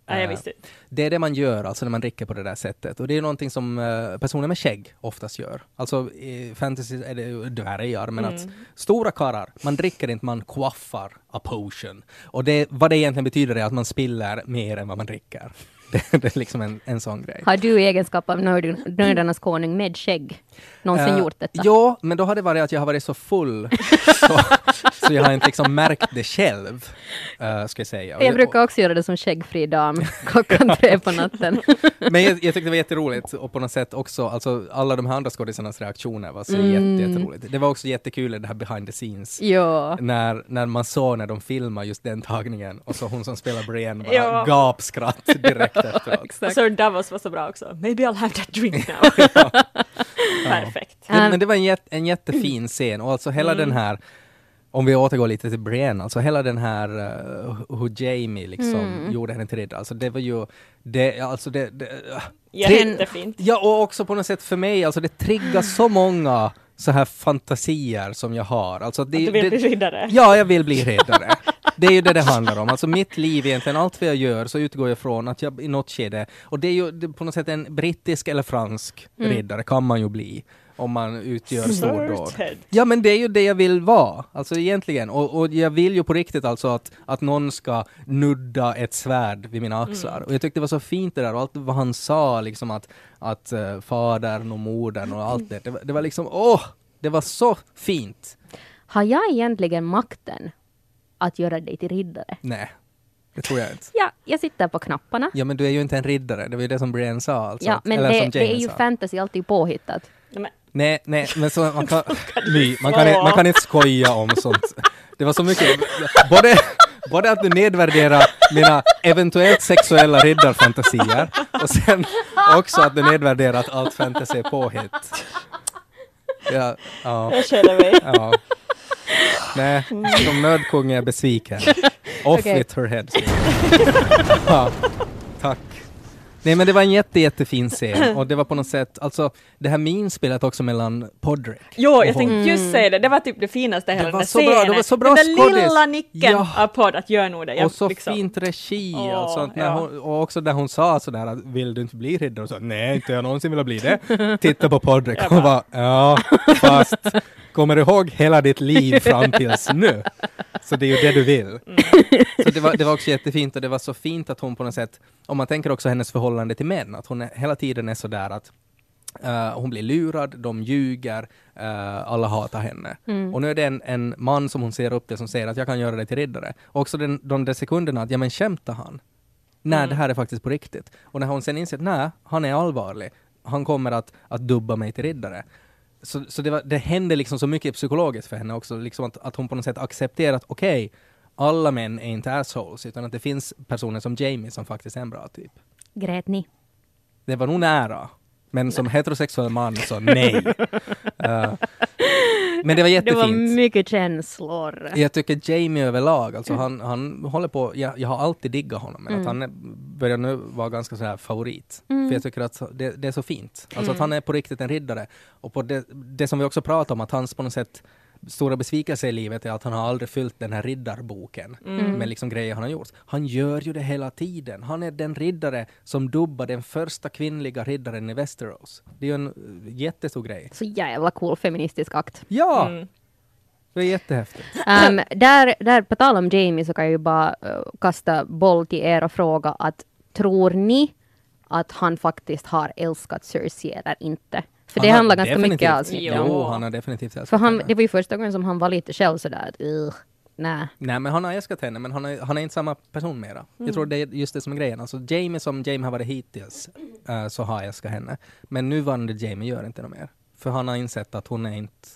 Nej, jag Eh, visste inte. Det är det man gör alltså när man dricker på det där sättet. Och det är någonting som eh, personer med skägg oftast gör. Alltså i fantasy är det dvärgar, men att stora karlar, man dricker inte, man quaffar a potion. Och det, vad det egentligen betyder är att man spiller mer än vad man dricker. Det, *laughs* det är liksom en, en sån grej. Har du i egenskap av nörd- nördarnas konung med skägg någonsin Eh, gjort detta? Ja, men då har det varit att jag har varit så full *laughs* så, *laughs* så jag har inte liksom märkt det själv, uh, ska jag säga. Jag brukar också göra det som skäggfri dam *laughs* klockan tre på natten. *laughs* Men jag, jag tyckte det var jätteroligt och på något sätt också, alltså alla de här andra skådisarnas reaktioner var så Mm. jätte, jätteroligt. Det var också jättekul det här behind the scenes. ja. När, när man såg när de filmar just den tagningen och så hon som spelar Brienne bara Ja. gapskratt direkt efteråt. Och Sir Davos var så bra också. Maybe I'll have that drink now. Perfekt. Men, Um, men det var en, jätte, en jättefin scen och alltså hela den här om vi återgår lite till Brienne, alltså hela den här uh, hur Jamie liksom gjorde henne till riddare, alltså det var ju, det, alltså det, det uh, Jättefint. Ja, och också på något sätt för mig, alltså det triggar så många så här fantasier som jag har. Alltså det, Att du vill det, bli riddare. Ja, jag vill bli riddare. Det är ju det det handlar om. Alltså mitt liv egentligen, allt vad jag gör så utgår jag från att jag i något skede, och det är ju det, på något sätt en brittisk eller fransk riddare kan man ju bli. Om man utgör stordåd. Ja men det är ju det jag vill vara, alltså egentligen. Och, och jag vill ju på riktigt alltså att, att någon ska nudda ett svärd vid mina axlar. Och jag tyckte det var så fint det där och allt vad han sa liksom att, att uh, fadern och modern och allt det. Det var, det var liksom, åh! det var så fint. Har jag egentligen makten att göra dig till riddare? Nej, det tror jag inte. *laughs* Ja, jag sitter på knapparna. Ja men du är ju inte en riddare, det var ju det som Brienne sa alltså. Ja, men Eller det, som det är ju sa. fantasy alltid påhittat. Nej, men, Nej, nej, men så man kan, *laughs* My, man, kan, man kan inte skoja om sånt. Det var så mycket, både, både att du nedvärderar mina eventuellt sexuella riddarfantasier och sen också att du nedvärderar att allt fantasy är påhitt. Ja, ja, jag känner mig. ja. Nej, som nödkung är jag besviken. Off Okej. with her head. *laughs* ja. Nej men det var en jätte, *laughs* jättefin scen och det var på något sätt, alltså det här minspelet också mellan Podrick Jo, jag tänkte just säga det, det var typ det finaste hela Det den var där så bra, scenen. det var så bra Den där skådis. lilla nicken Ja. av podd att göra nog det. Jag och så liksom- fint regi och sånt. När ja. hon, och också där hon sa sådär att vill du inte bli riddare? Och så nej, inte jag någonsin vilja bli det. Titta på Podrick och bara ja, fast kommer du ihåg hela ditt liv *laughs* fram tills nu? Så det är ju det du vill. Mm. Så det var, det var också jättefint och det var så fint att hon på något sätt, om man tänker också hennes förhållande till män, att hon är, hela tiden är sådär att eh, hon blir lurad, de ljuger, eh, alla hatar henne. Och nu är det en, en man som hon ser upp till som säger att jag kan göra dig till riddare. Och också den, de där sekunderna att, ja men skämtar han? Nej, det här är faktiskt på riktigt. Och när hon sen inser att nej, han är allvarlig, han kommer att, att dubba mig till riddare. Så, så det, var, det hände liksom så mycket psykologiskt för henne också, liksom att, att hon på något sätt accepterat, okej, alla män är inte assholes, utan att det finns personer som Jamie som faktiskt är en bra typ. Grät ni? Det var nog nära. Men som heterosexuell man så nej. *laughs* Eh, men det var Det var jättefint. mycket känslor. Jag tycker Jamie överlag, alltså han, han håller på, jag, jag har alltid diggat honom, men att han är, börjar nu vara ganska så här favorit. För jag tycker att det, det är så fint. Alltså att han är på riktigt en riddare. Och på det, det som vi också pratar om, att hans på något sätt stora besvikelse i livet är att han har aldrig fyllt den här riddarboken med liksom grejer han har gjort. Han gör ju det hela tiden. Han är den riddare som dubbar den första kvinnliga riddaren i Westeros. Det är ju en eh, jättestor grej. Så jävla cool feministisk akt. Ja! Mm. Det är jättehäftigt. Um, där, där, på tal om Jamie så kan jag ju bara eh, kasta boll till er och fråga att tror ni att han faktiskt har älskat Cersei eller inte? För det Han har handlar ganska mycket definitivt- avsnittet Jo. om. Jo, han har definitivt älskat För han, henne. det var ju första gången som han var lite själv sådär att "Ugh, nej. Nej, men han har älskat henne, men han är, han är inte samma person mera. Mm. Jag tror det är just det som är grejen. Alltså Jamie som Jamie har varit hittills, eh, så har jag älskat henne. Men nuvarande Jamie gör inte något mer. För han har insett att hon är inte...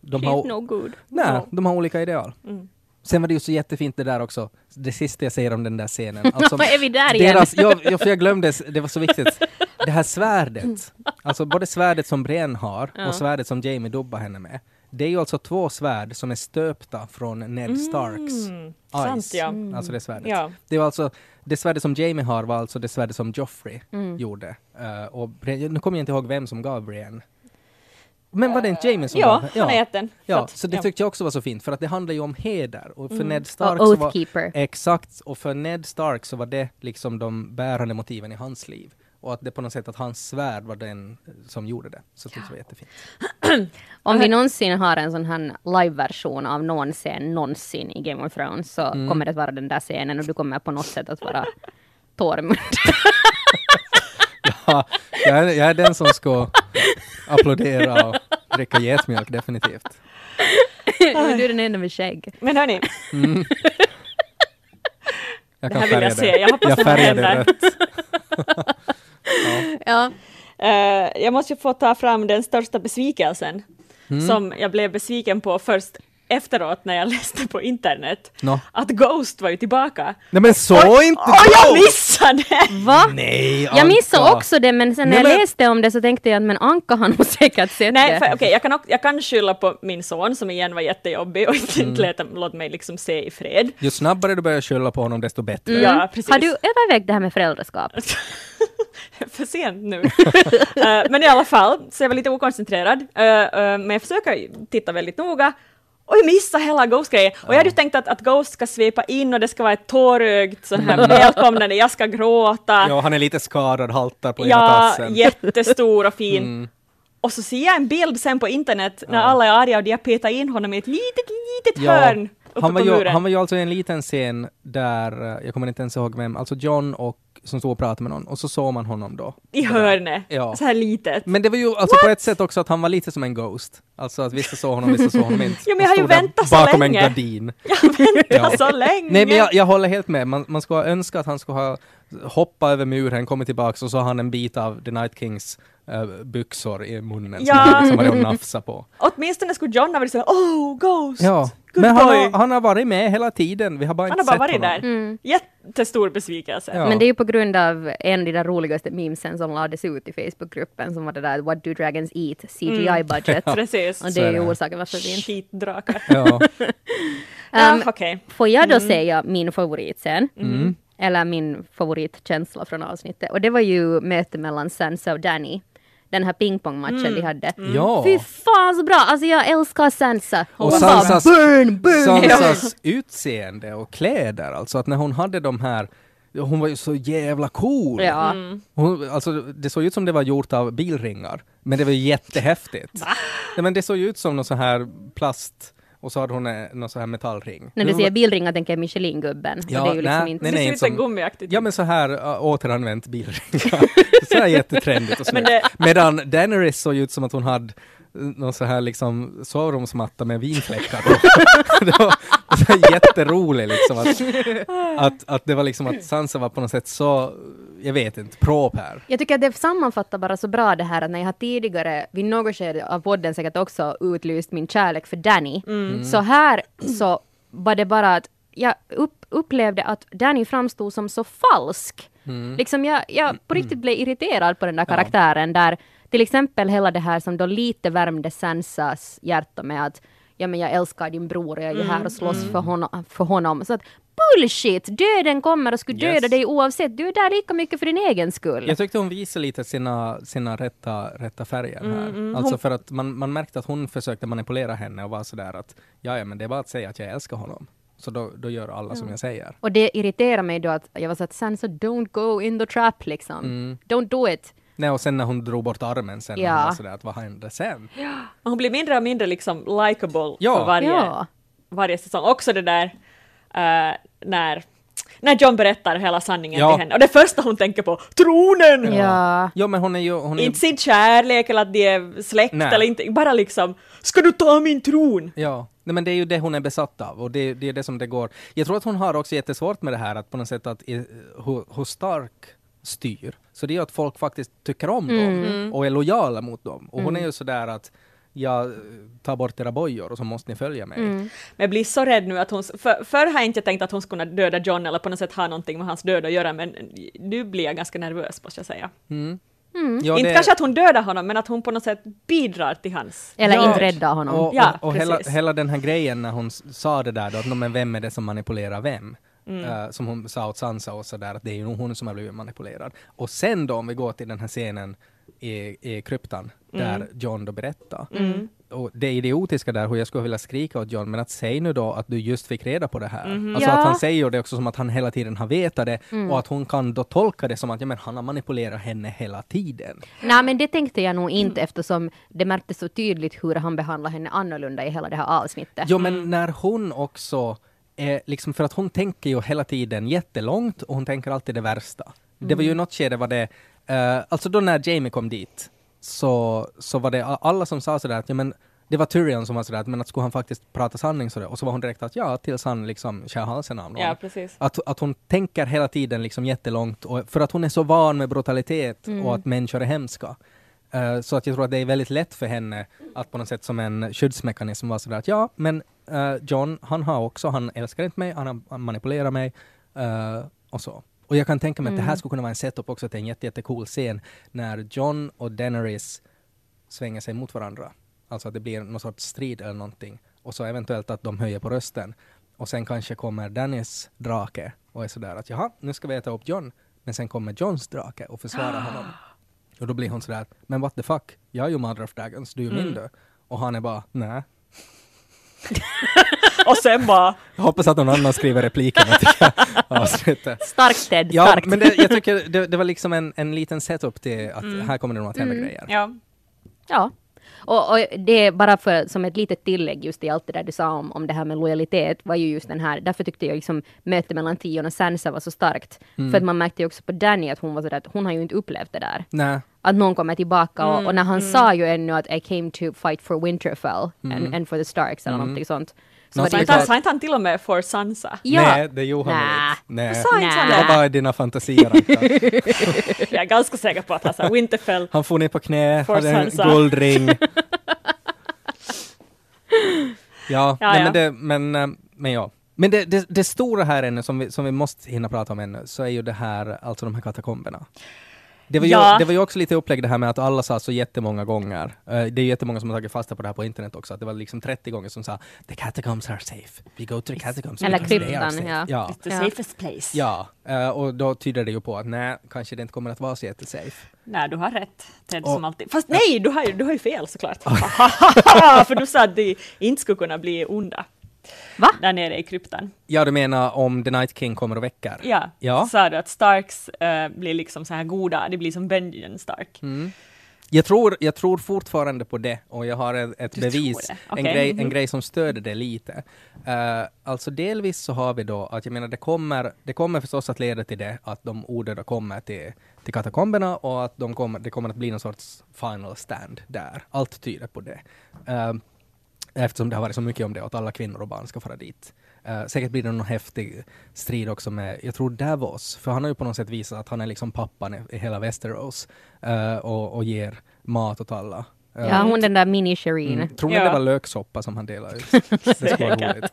De She's har, no good. nej, No. de har olika ideal. Mm. Sen var det ju så jättefint det där också, det sista jag säger om den där scenen. *laughs* Alltså, är vi där igen? deras, ja, ja, för jag glömde, det var så viktigt. *laughs* Det här svärdet, alltså både svärdet som Brienne har Ja. och svärdet som Jamie dubbar henne med. Det är ju alltså två svärd som är stöpta från Ned Starks Mm, eyes. sant ja. Alltså det svärdet. Ja. Det var alltså, det svärdet som Jamie har var alltså det svärdet som Joffrey Mm. gjorde. Eh, och Brienne, nu kommer jag inte ihåg vem som gav Brienne. Men var det inte Jamie som Ja, gav? han är jätten. Ja, att- så det ja. tyckte jag också var så fint, för att det handlar ju om heder. Och för Ned Stark Och så var. Exakt, och för Ned Stark så var det liksom de bärande motiven i hans liv. Och att det på något sätt att hans svärd var den eh, som gjorde det. Så det jag var jättefint. *clears throat* Om vi någonsin har en sån här live-version av någon scen någonsin i Game of Thrones så Mm. kommer det att vara den där scenen och du kommer på något sätt att vara *laughs* Tormund. Ja, jag, är, jag är den som ska applådera och dricka getmjölk, definitivt. *laughs* du är den enda med skägg. Men hörni, Jag Det kan här vill jag färga se. det. Jag hoppas jag det färgar det händer. rött. *laughs* Ja. eh, jag måste få ta fram den största besvikelsen Mm. som jag blev besviken på först efteråt när jag läste på internet. Nå. Att Ghost var ju tillbaka. Nej men så inte Åh, jag missade! Va? Nej, Jag missade Anka. också det, men sen när Nej, jag men- läste om det så tänkte jag att men Anka har nog säkert sett Nej, det. okej, jag, kan, jag kan skylla på min son som igen var jättejobbig och inte Mm. lät, låt mig liksom se i fred. Ju snabbare du börjar skylla på honom, desto bättre. Ja, precis. Har du övervägt det här med föräldraskap? *laughs* för sent nu. *laughs* Eh, men i alla fall, så jag var lite okoncentrerad. Eh, eh, men jag försöker titta väldigt noga. Och jag missade hela Ghost-grejen. Och jag hade ju tänkt att, att Ghost ska svepa in och det ska vara ett tårögt sån här *laughs* välkomnande, jag ska gråta. Ja, han är lite skadad, haltar på ena Ja, tassen. *laughs* jättestor och fin. Mm. Och så ser jag en bild sen på internet när Ja. alla är arga och de har petat in honom i ett litet, litet Ja, hörn Han var, ju, han var ju alltså i en liten scen där, eh, jag kommer inte ens ihåg vem, alltså John och som stod och pratade med någon och så såg man honom då. I hörnet, Ja. så här litet. Men det var ju alltså på ett sätt också att han var lite som en ghost. Alltså att vissa såg honom, vissa såg honom inte. *laughs* Jo, men jag har ju väntat så Bakom länge. en gardin. *laughs* Jag väntar Ja. så länge! Nej men jag, jag håller helt med, man, man skulle ha önskat att han skulle ha hoppat över muren, kommit tillbaks och så har han en bit av The Night Kings eh, byxor i munnen Ja. som, han- som han hade nafsa på. *laughs* Åtminstone skulle John ha varit såhär oh, Ghost! Ja, men han boy. har, han har varit med hela tiden, vi har bara Han inte har bara sett varit honom. där. Mm. Jättestor besvikelse. Ja. Men det är ju på grund av en av de där roligaste memesen som lades ut i Facebookgruppen som var det där What do dragons eat? CGI budget. *laughs* Precis. Och Så det är ju orsaken varför vi inte... Skitdrakar. Ja. *laughs* Um, okej. Får jag då säga min favoritscen? Mm. Eller min favoritkänsla från avsnittet. Och det var ju mötet mellan Sansa och Danny. Den här pingpongmatchen de hade. ja. Fy fan så bra! Alltså jag älskar Sansa. Och Hon Sansas, bara burn, burn! Sansas *laughs* utseende och kläder, alltså att när hon hade de här hon var ju så jävla cool. Ja. Mm. Hon, alltså, det såg ut som det var gjort av bilringar, men det var jättehäftigt. Ja, men det såg ju ut som någon så här plast och så hade hon en, någon så här metallring. När du säger bilringar tänker jag Michelin-gubben. Ja, och det är ju liksom nej, inte... nej, det nej, ser inte ut som gummiaktigt. Ja men så här återanvänt bilringar. *laughs* så här jättetrendigt och snyggt. Medan Daenerys såg ut som att hon hade någon så här liksom sovrumsmatta med vinfläckar på. *laughs* det var så jätteroligt liksom att, att, att det var liksom att Sansa var på något sätt så, jag vet inte, prop här. Jag tycker att det sammanfattar bara så bra det här att när jag har tidigare vid något skede av podden säkert också utlyst min kärlek för Danny. Så här så var det bara att jag upp, upplevde att Danny framstod som så falsk. Liksom jag, jag på riktigt blev irriterad på den där karaktären där till exempel hela det här som då lite värmde Sansas hjärta med att ja men jag älskar din bror och jag är här och slåss för, honom, för honom. Så att bullshit! Döden kommer och skulle Yes. döda dig oavsett. Du är där lika mycket för din egen skull. Jag tyckte hon visade lite sina, sina rätta, rätta färger här. mm, Alltså hon- för att man, man märkte att hon försökte manipulera henne och var sådär att ja, ja men det är bara att säga att jag älskar honom. Så då, då gör alla som jag säger. Och det irriterar mig då att jag var så att Sansa don't go in the trap liksom. Mm. Don't do it. Nej, och sen när hon drog bort armen sen, Ja. ja. var sådär att vad hände sen? Och hon blir mindre och mindre liksom likable Ja. för varje, Ja. varje säsong. Också det där eh, när, när John berättar hela sanningen Ja. till henne. Och det första hon tänker på, tronen! Ja. Ja, men hon är ju... Hon är ju Inte sin kärlek eller att de är släkt Nej. eller inte, bara liksom ”Ska du ta min tron?” Ja, nej, men det är ju det hon är besatt av och det, det är det som det går. Jag tror att hon har också jättesvårt med det här att på något sätt att eh, hur, hur stark styr. Så det är ju att folk faktiskt tycker om dem och är lojala mot dem. Och hon är ju sådär att jag tar bort era bojor och så måste ni följa mig. Mm. Men jag blir så rädd nu att hon... För, förr har jag inte tänkt att hon skulle kunna döda John eller på något sätt ha någonting med hans död att göra, men nu blir jag ganska nervös måste jag säga. Mm. Ja, inte det- kanske att hon dödar honom, men att hon på något sätt bidrar till hans... Eller Ja. inte rädda honom. Och, Ja, och, och hela, hela den här grejen när hon sa det där då, att "Nå, men vem är det som manipulerar vem? Eh, som hon sa åt Sansa och sådär, att det är ju hon som har blivit manipulerad. Och sen då om vi går till den här scenen i, i kryptan, där John då berättar. Och det idiotiska där, hur jag skulle vilja skrika åt John, men att säg nu då att du just fick reda på det här. Alltså Ja. att han säger det också som att han hela tiden har vetat det och att hon kan då tolka det som att ja, men han har manipulerat henne hela tiden. Nej men det tänkte jag nog inte eftersom det märktes så tydligt hur han behandlade henne annorlunda i hela det här avsnittet. Jo, men när hon också är liksom, för att hon tänker ju hela tiden jättelångt och hon tänker alltid det värsta. Det var ju något skede var det, eh, alltså då när Jamie kom dit, så, så var det alla som sa sådär att ja men det var Tyrion som var sådär att men att skulle han faktiskt prata sanning sådär och så var hon direkt att ja tills han liksom skär halsen av någon. Ja, precis. Att, att hon tänker hela tiden liksom jättelångt och för att hon är så van med brutalitet och att människor är hemska. Eh, så att jag tror att det är väldigt lätt för henne att på något sätt som en skyddsmekanism vara sådär att ja, men eh, John, han har också, han älskar inte mig, han, manipulerar mig eh, och så. Och jag kan tänka mig att det här skulle kunna vara en setup också till en jätte, jättecool scen när John och Daenerys svänger sig mot varandra. Alltså att det blir någon sorts strid eller någonting. Och så eventuellt att de höjer på rösten. Och sen kanske kommer Dannys drake och är sådär att jaha, nu ska vi äta upp John. Men sen kommer Johns drake och försvarar *gasps* honom. Och då blir hon sådär, men what the fuck, jag är ju Mother of Dragons, du är ju min du. Och han är bara, nej. Och sen bara... Jag hoppas att någon annan skriver replikerna till avsnittet. Starkt Ted, Ja, starkt. men det, jag tycker det, det var liksom en, en liten setup till att här kommer det nog att hända grejer. Ja. Ja. Och, och det är bara för, som ett litet tillägg just i allt det där du sa om, om det här med lojalitet, var ju just den här, därför tyckte jag liksom mötet mellan Tion och Sansa var så starkt. Mm. För att man märkte ju också på Danny att hon var sådär att hon har ju inte upplevt det där. Nej. Att någon kommer tillbaka och, och när Mm, han sa ju ännu att I came to fight for Winterfell and, and for the Starks eller någonting sånt. Som Sa inte sa inte han till och med for Sansa? *laughs* Ja. Nej, det gjorde han inte. Nej. Sa inte han Nä. Det var bara dina fantasier. Jag är ganska säker på att han sa Winterfell. Han får ner på knä, For hade en Sansa. guldring. *laughs* ja, Ja, nej, ja. Men, det, men, eh, men ja. Men det, det, det stora här ännu, som vi, som vi måste hinna prata om ännu, så är ju det här, alltså de här katakomberna. Det var, ju, Ja. det var ju också lite upplägg det här med att alla sa så jättemånga gånger, eh, det är ju jättemånga som har tagit fasta på det här på internet också, att det var liksom 30 gånger som sa “The catacombs are safe, we go to the catacombs Eller kryptan, safe." ja. ja. The Ja. safest place. Ja, eh, och då tyder det ju på att nej, kanske det inte kommer att vara så jättesafe. Nej, du har rätt. Ted Och- som alltid. Fast nej, du har ju, du har ju fel såklart. *laughs* *laughs* För du sa att de inte skulle kunna bli onda. Va? Där nere i kryptan. Ja, du menar om The Night King kommer och väcker? Ja, Ja. sa du att Starks eh, blir liksom så här goda, det blir som Benjen Stark. Mm. Jag tror, jag tror fortfarande på det och jag har ett, ett bevis, det? en, grej, en grej som stöder det lite. Eh, alltså delvis så har vi då att jag menar det kommer, det kommer förstås att leda till det att de odöda kommer till, till katakomberna och att de kommer, det kommer att bli någon sorts final stand där. Allt tyder på det. Eh, eftersom det har varit så mycket om det att alla kvinnor och barn ska fara dit. Eh, säkert blir det någon häftig strid också med, jag tror Davos, för han har ju på något sätt visat att han är liksom pappan i, i hela Västerås eh, och, och ger mat åt alla. Eh, Ja, hon den där mini-Shireen. Mm. Tror ni Ja. det var löksoppa som han delade ut? *laughs* det skulle vara roligt.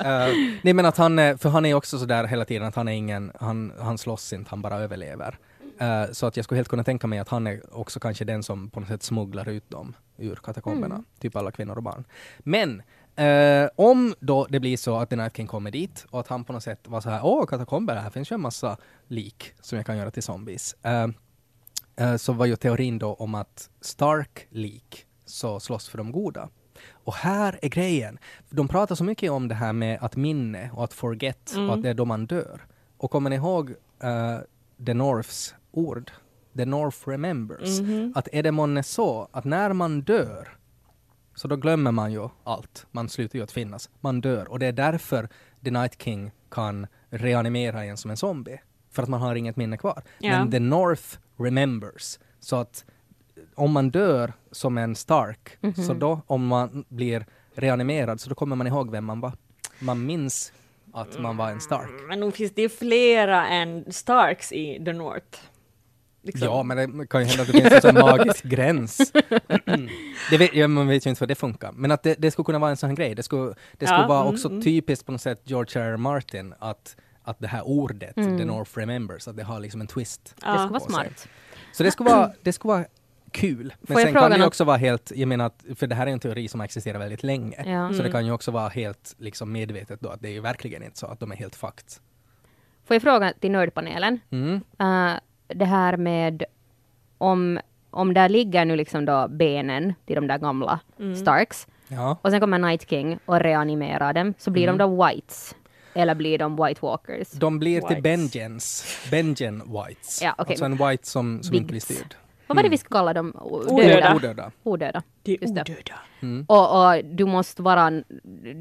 Uh, nej men att han, är- för han är också sådär hela tiden att han är ingen, han, han slåss inte, han bara överlever. Eh, så att jag skulle helt kunna tänka mig att han är också kanske den som på något sätt smugglar ut dem ur katakomberna, typ alla kvinnor och barn. Men eh, om då det blir så att The Night King kommer dit och att han på något sätt var så här, åh katakomber, här finns ju en massa lik som jag kan göra till zombies. Eh, så var ju teorin då om att Stark lik så slåss för de goda. Och här är grejen. De pratar så mycket om det här med att minne och att forget och att det är då man dör. Och kommer ni ihåg uh, The Norths ord? The North remembers. Att är det månne så att när man dör så då glömmer man ju allt. Man slutar ju att finnas. Man dör. Och det är därför The Night King kan reanimera en som en zombie. För att man har inget minne kvar. Ja. Men The North remembers. Så att om man dör som en Stark, så då om man blir reanimerad så då kommer man ihåg vem man var. Man minns att man var en Stark. Men nog finns det flera än Starks i The North. Liksom. Ja, men det kan ju hända att det finns en sån magisk gräns. *laughs* det vet, ja, man vet ju inte hur det funkar. Men att det, det skulle kunna vara en sån här grej. Det skulle, det skulle Ja, vara mm, också mm. typiskt på något sätt George R. R. Martin att, att det här ordet, Mm. The North Remembers, att det har liksom en twist. Ja. Det ska vara smart. Så det skulle vara, det skulle vara kul. Men sen kan det ju också vara helt, jag menar att, för det här är en teori som har existerat väldigt länge. Ja. Så det Mm. kan ju också vara helt liksom medvetet då att det är ju verkligen inte så att de är helt fucked. Får jag fråga till nördpanelen? Mm. Uh, det här med om, om där ligger nu liksom då benen till de där gamla Mm. Starks Ja. och sen kommer Night King och reanimerar dem, så blir de då Whites? Eller blir de White Walkers? De blir till Whites. Benjens, Benjen Whites. Ja, okej. Alltså en white som, som inte blir styrd. Vad var det vi ska kalla dem? Odöda. Döda. Odöda. Odöda. De är Just det. odöda. Mm. Och, och du måste vara,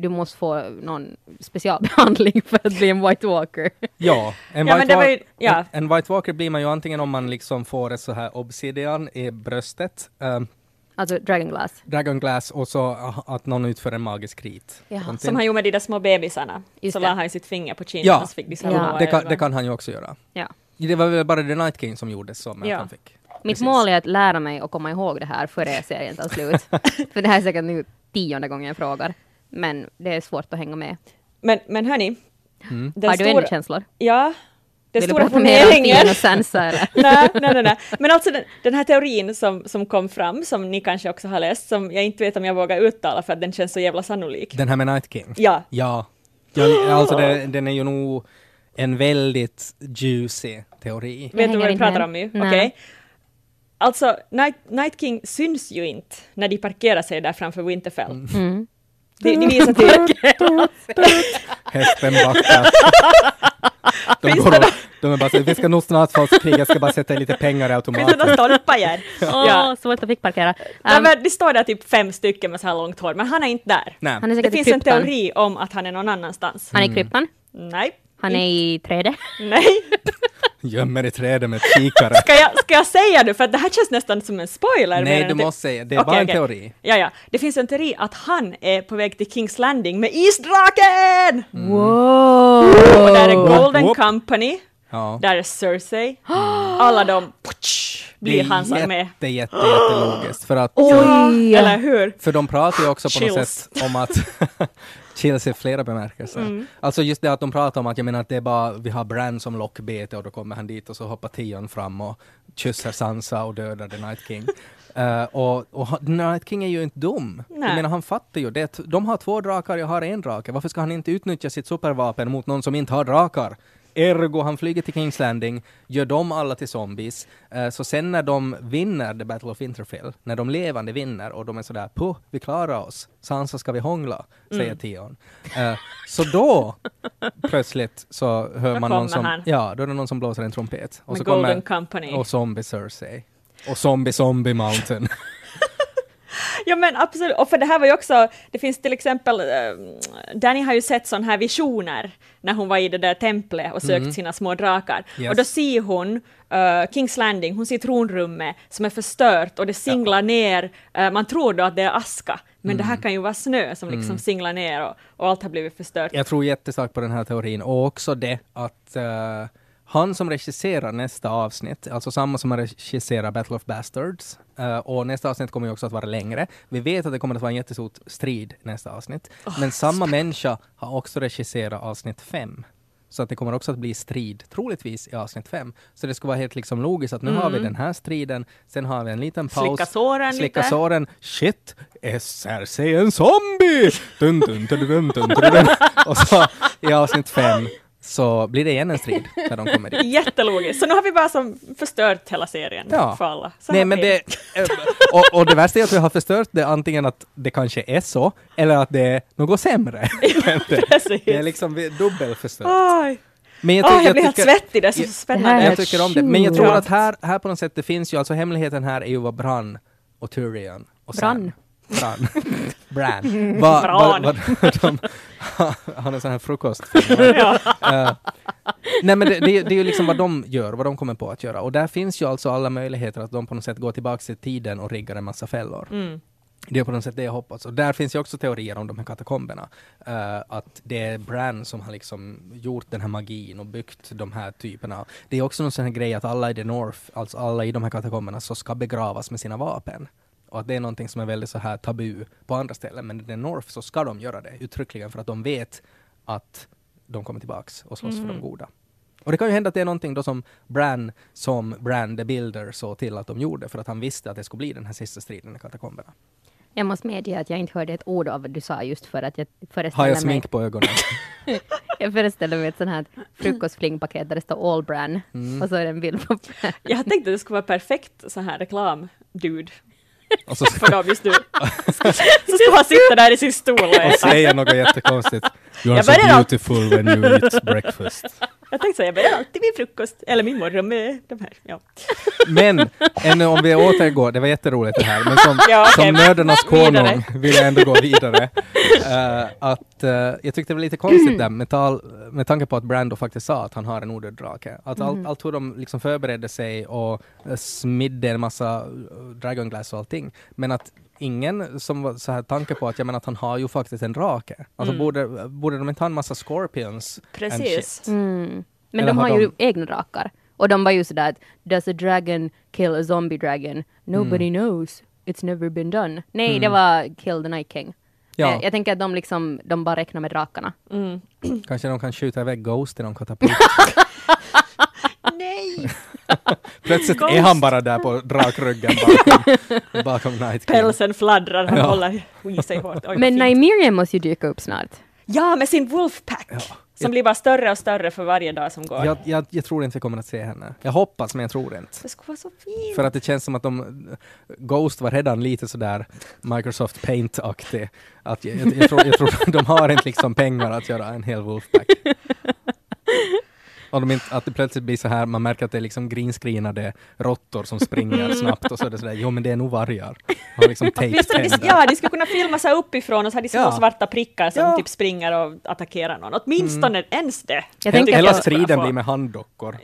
du måste få någon specialbehandling för att bli en White Walker. Ja, en, Ja, men white det var Wa- ju- ja. en, en White Walker blir man ju antingen om man liksom får ett så här obsidian i bröstet, um, Alltså Dragon Glass. Dragon Glass och så att någon utför en magisk rit. Jaha. Som han gjorde med de där små bebisarna. Just så det. la han sitt finger på kinden Ja. och så fick de så Ja. det, kan, det kan han ju också göra. Ja. Det var väl bara The Night King som gjorde så med Ja. han fick. Mitt Precis. mål är att lära mig och komma ihåg det här före serien tar slut. *laughs* För det här är säkert nu tionde gången jag frågar. Men det är svårt att hänga med. Men, men hörni, Mm. den Har du ännu känslor? ja, den Vill du stora prata mer om Tion och Sansa eller? *laughs* nej, nej, nej, nej. Men alltså den, den här teorin som, som kom fram, som ni kanske också har läst, som jag inte vet om jag vågar uttala för att den känns så jävla sannolik. Den här med Night King? Ja, Ja. ja alltså det, den är ju nog en väldigt juicy teori. Jag vet du vad vi pratar med. om nu? Okej. Alltså, Night, Night King syns ju inte när de parkerar sig där framför Winterfell. Mm. De, de visar till... Hästen backar. De Finns går, och, De är bara så, vi ska nog snart få oss krig, jag ska bara sätta lite pengar i Finns det några automaten. stolpar igen? Åh, ja. svårt att fick parkera. Um, men det står där typ fem stycken med så här långt hår, men han är inte där. Nej. han är Det finns en teori om att han är någon annanstans. Han är i kryptan. Nej. Han är i trädet. Nej. *laughs* Gömmer i trädet med kikare. Ska jag, ska jag säga det? För att det här känns nästan som en spoiler. Nej, du det- måste säga, det är Okej, bara en okej. teori. Ja, ja. Det finns en teori att han är på väg till Kings Landing med isdraken! Wow! Och där är Golden Whoop. Company, Ja. där är Cersei. *gasps* Alla de putsch, blir hans armé. jätte, jätte, jättelogiskt. För att Oj! Eller hur? För de pratar ju också på något sätt om att *laughs* *laughs* chills i flera bemärkelser. Mm. Alltså just det att de pratar om att jag menar att det är bara, vi har Bran som lockbete och då kommer han dit och så hoppar Tion fram och kysser Sansa och dödar The Night King. *laughs* Eh, och, och The Night King är ju inte dum. Nej. Jag menar han fattar ju det. De har två drakar, jag har en drake. Varför ska han inte utnyttja sitt supervapen mot någon som inte har drakar? Ergo, han flyger till Kings Landing, gör dem alla till zombies. Eh, så sen när de vinner The Battle of Winterfell, när de levande vinner och de är sådär puh, vi klarar oss, Sansa ska vi hångla, säger Mm. Theon. Eh, så då, plötsligt så hör Då man någon som, han. ja, då är det någon som blåser en trumpet. Och Med så Golden kommer, Company. och Zombie Cersei. Och Zombie Zombie Mountain. *laughs* *laughs* Ja men absolut, och för det här var ju också, det finns till exempel, eh, Danny har ju sett sådana här visioner när hon var i det där templet och sökt sina små drakar. Yes. Och då ser hon eh, Kings Landing, hon ser tronrummet som är förstört och det singlar ner, eh, man tror då att det är aska, men det här kan ju vara snö som liksom singlar ner och, och allt har blivit förstört. Jag tror jättestarkt på den här teorin och också det att eh, han som regisserar nästa avsnitt, alltså samma som har regisserat Battle of Bastards, eh, och nästa avsnitt kommer ju också att vara längre. Vi vet att det kommer att vara en jättestor strid nästa avsnitt, men samma människa har också regisserat avsnitt fem. Så att det kommer också att bli strid, troligtvis i avsnitt fem. Så det skulle vara helt liksom logiskt att nu har vi den här striden, sen har vi en liten paus. Slicka såren Slicka lite. såren. Shit, är Cersei en zombie? Dun, dun, dun, dun, dun, dun, dun. *laughs* Och så i avsnitt fem så blir det igen en strid när de kommer dit. *laughs* Jättelogiskt, så nu har vi bara som förstört hela serien Ja. för alla. Så Nej men det, *laughs* och, och det värsta är att vi har förstört det antingen att det kanske är så, eller att det är något sämre. *laughs* det, Precis. det är liksom dubbelförstört. Oj, Men jag, ty- jag blir helt tycker- svettig, det är så jag- spännande. Här Jag tycker om det. Men jag tror att här, här på något sätt, det finns ju alltså hemligheten här är ju vad Bran och Tyrion och Sam. Bran. *laughs* Bran. Va, va, va, de, *laughs* han är sån här frukost. *laughs* ja. Eh, nej men det, det, det är ju liksom vad de gör, vad de kommer på att göra. Och där finns ju alltså alla möjligheter att de på något sätt går tillbaka i tiden och riggar en massa fällor. Mm. Det är på något sätt det jag hoppas. Och där finns ju också teorier om de här katakomberna. Eh, att det är Bran som har liksom gjort den här magin och byggt de här typerna. Det är också någon sån här grej att alla i the North, alltså alla i de här katakomberna, så ska begravas med sina vapen. Och att det är någonting som är väldigt så här tabu på andra ställen. Men i the North så ska de göra det uttryckligen för att de vet att de kommer tillbaks och slåss för de goda. Och det kan ju hända att det är någonting då som Bran, som Bran the Builder såg till att de gjorde för att han visste att det skulle bli den här sista striden i katakomberna. Jag måste medge att jag inte hörde ett ord av vad du sa just för att jag Har föreställer jag mig, smink på ögonen? *laughs* jag föreställer mig ett sånt här frukostflingpaket där det står All Bran Mm. och så är det en bild på Bran. Jag tänkte att det skulle vara perfekt så här reklam-dude Och så för dem just nu. *laughs* Så ska han sitta där i sin stol och säger något jättekonstigt. You are Jag so beautiful when you eat *laughs* breakfast. Jag tänkte säga, jag börjar alltid min frukost, eller min morgon med de här. Ja. Men ännu om vi återgår, det var jätteroligt det här, men som, Ja, okej, som vidare. konung vill jag ändå gå vidare. Eh, att, eh, jag tyckte det var lite konstigt där med, tal, med tanke på att Brando faktiskt sa att han har en odöd drake. Att allt, allt hur de liksom förberedde sig och eh, smidde en massa eh, dragonglass och allting. Men att ingen som var så här tanke på att, jag menar att han har ju faktiskt en drake. Alltså borde, borde de inte ha en massa scorpions? Precis. Mm. Men Eller de har har ju de- egna drakar. Och de var ju sådär att Does a dragon kill a zombie dragon? Nobody Mm. knows. It's never been done. Nej, det var Kill the Night King. Ja. Eh, Jag tänker att de liksom, de bara räknar med drakarna. Mm. Kanske de kan skjuta iväg Ghost i någon katapult. *laughs* *laughs* Nej! *laughs* Plötsligt Ghost. är han bara där på drakryggen bakom, *laughs* bakom Night King. Pälsen fladdrar, han Ja. håller i sig hårt. Oj, Men. Nymeria måste ju dyka upp snart. Ja, med sin Wolfpack! Som blir bara större och större för varje dag som går. Jag, jag, jag tror inte vi kommer att se henne. Jag hoppas, men jag tror inte. Det skulle vara så fint! För att det känns som att de, Ghost var redan lite sådär Microsoft Paint-aktig. Att jag, jag, jag, tror, jag tror *laughs* de har inte liksom pengar att göra en hel Wolfpack. Och de inte, att det plötsligt blir så här, man märker att det är liksom greenscreenade råttor som springer snabbt och så är det sådär, jo men det är nog vargar. *laughs* Har liksom tejptänder. ja, de skulle kunna filma sig uppifrån och så har de små Ja. svarta prickar som Ja. typ springer och attackerar någon. Åtminstone ens det. Jag Hela, hela striden blir med handdockor.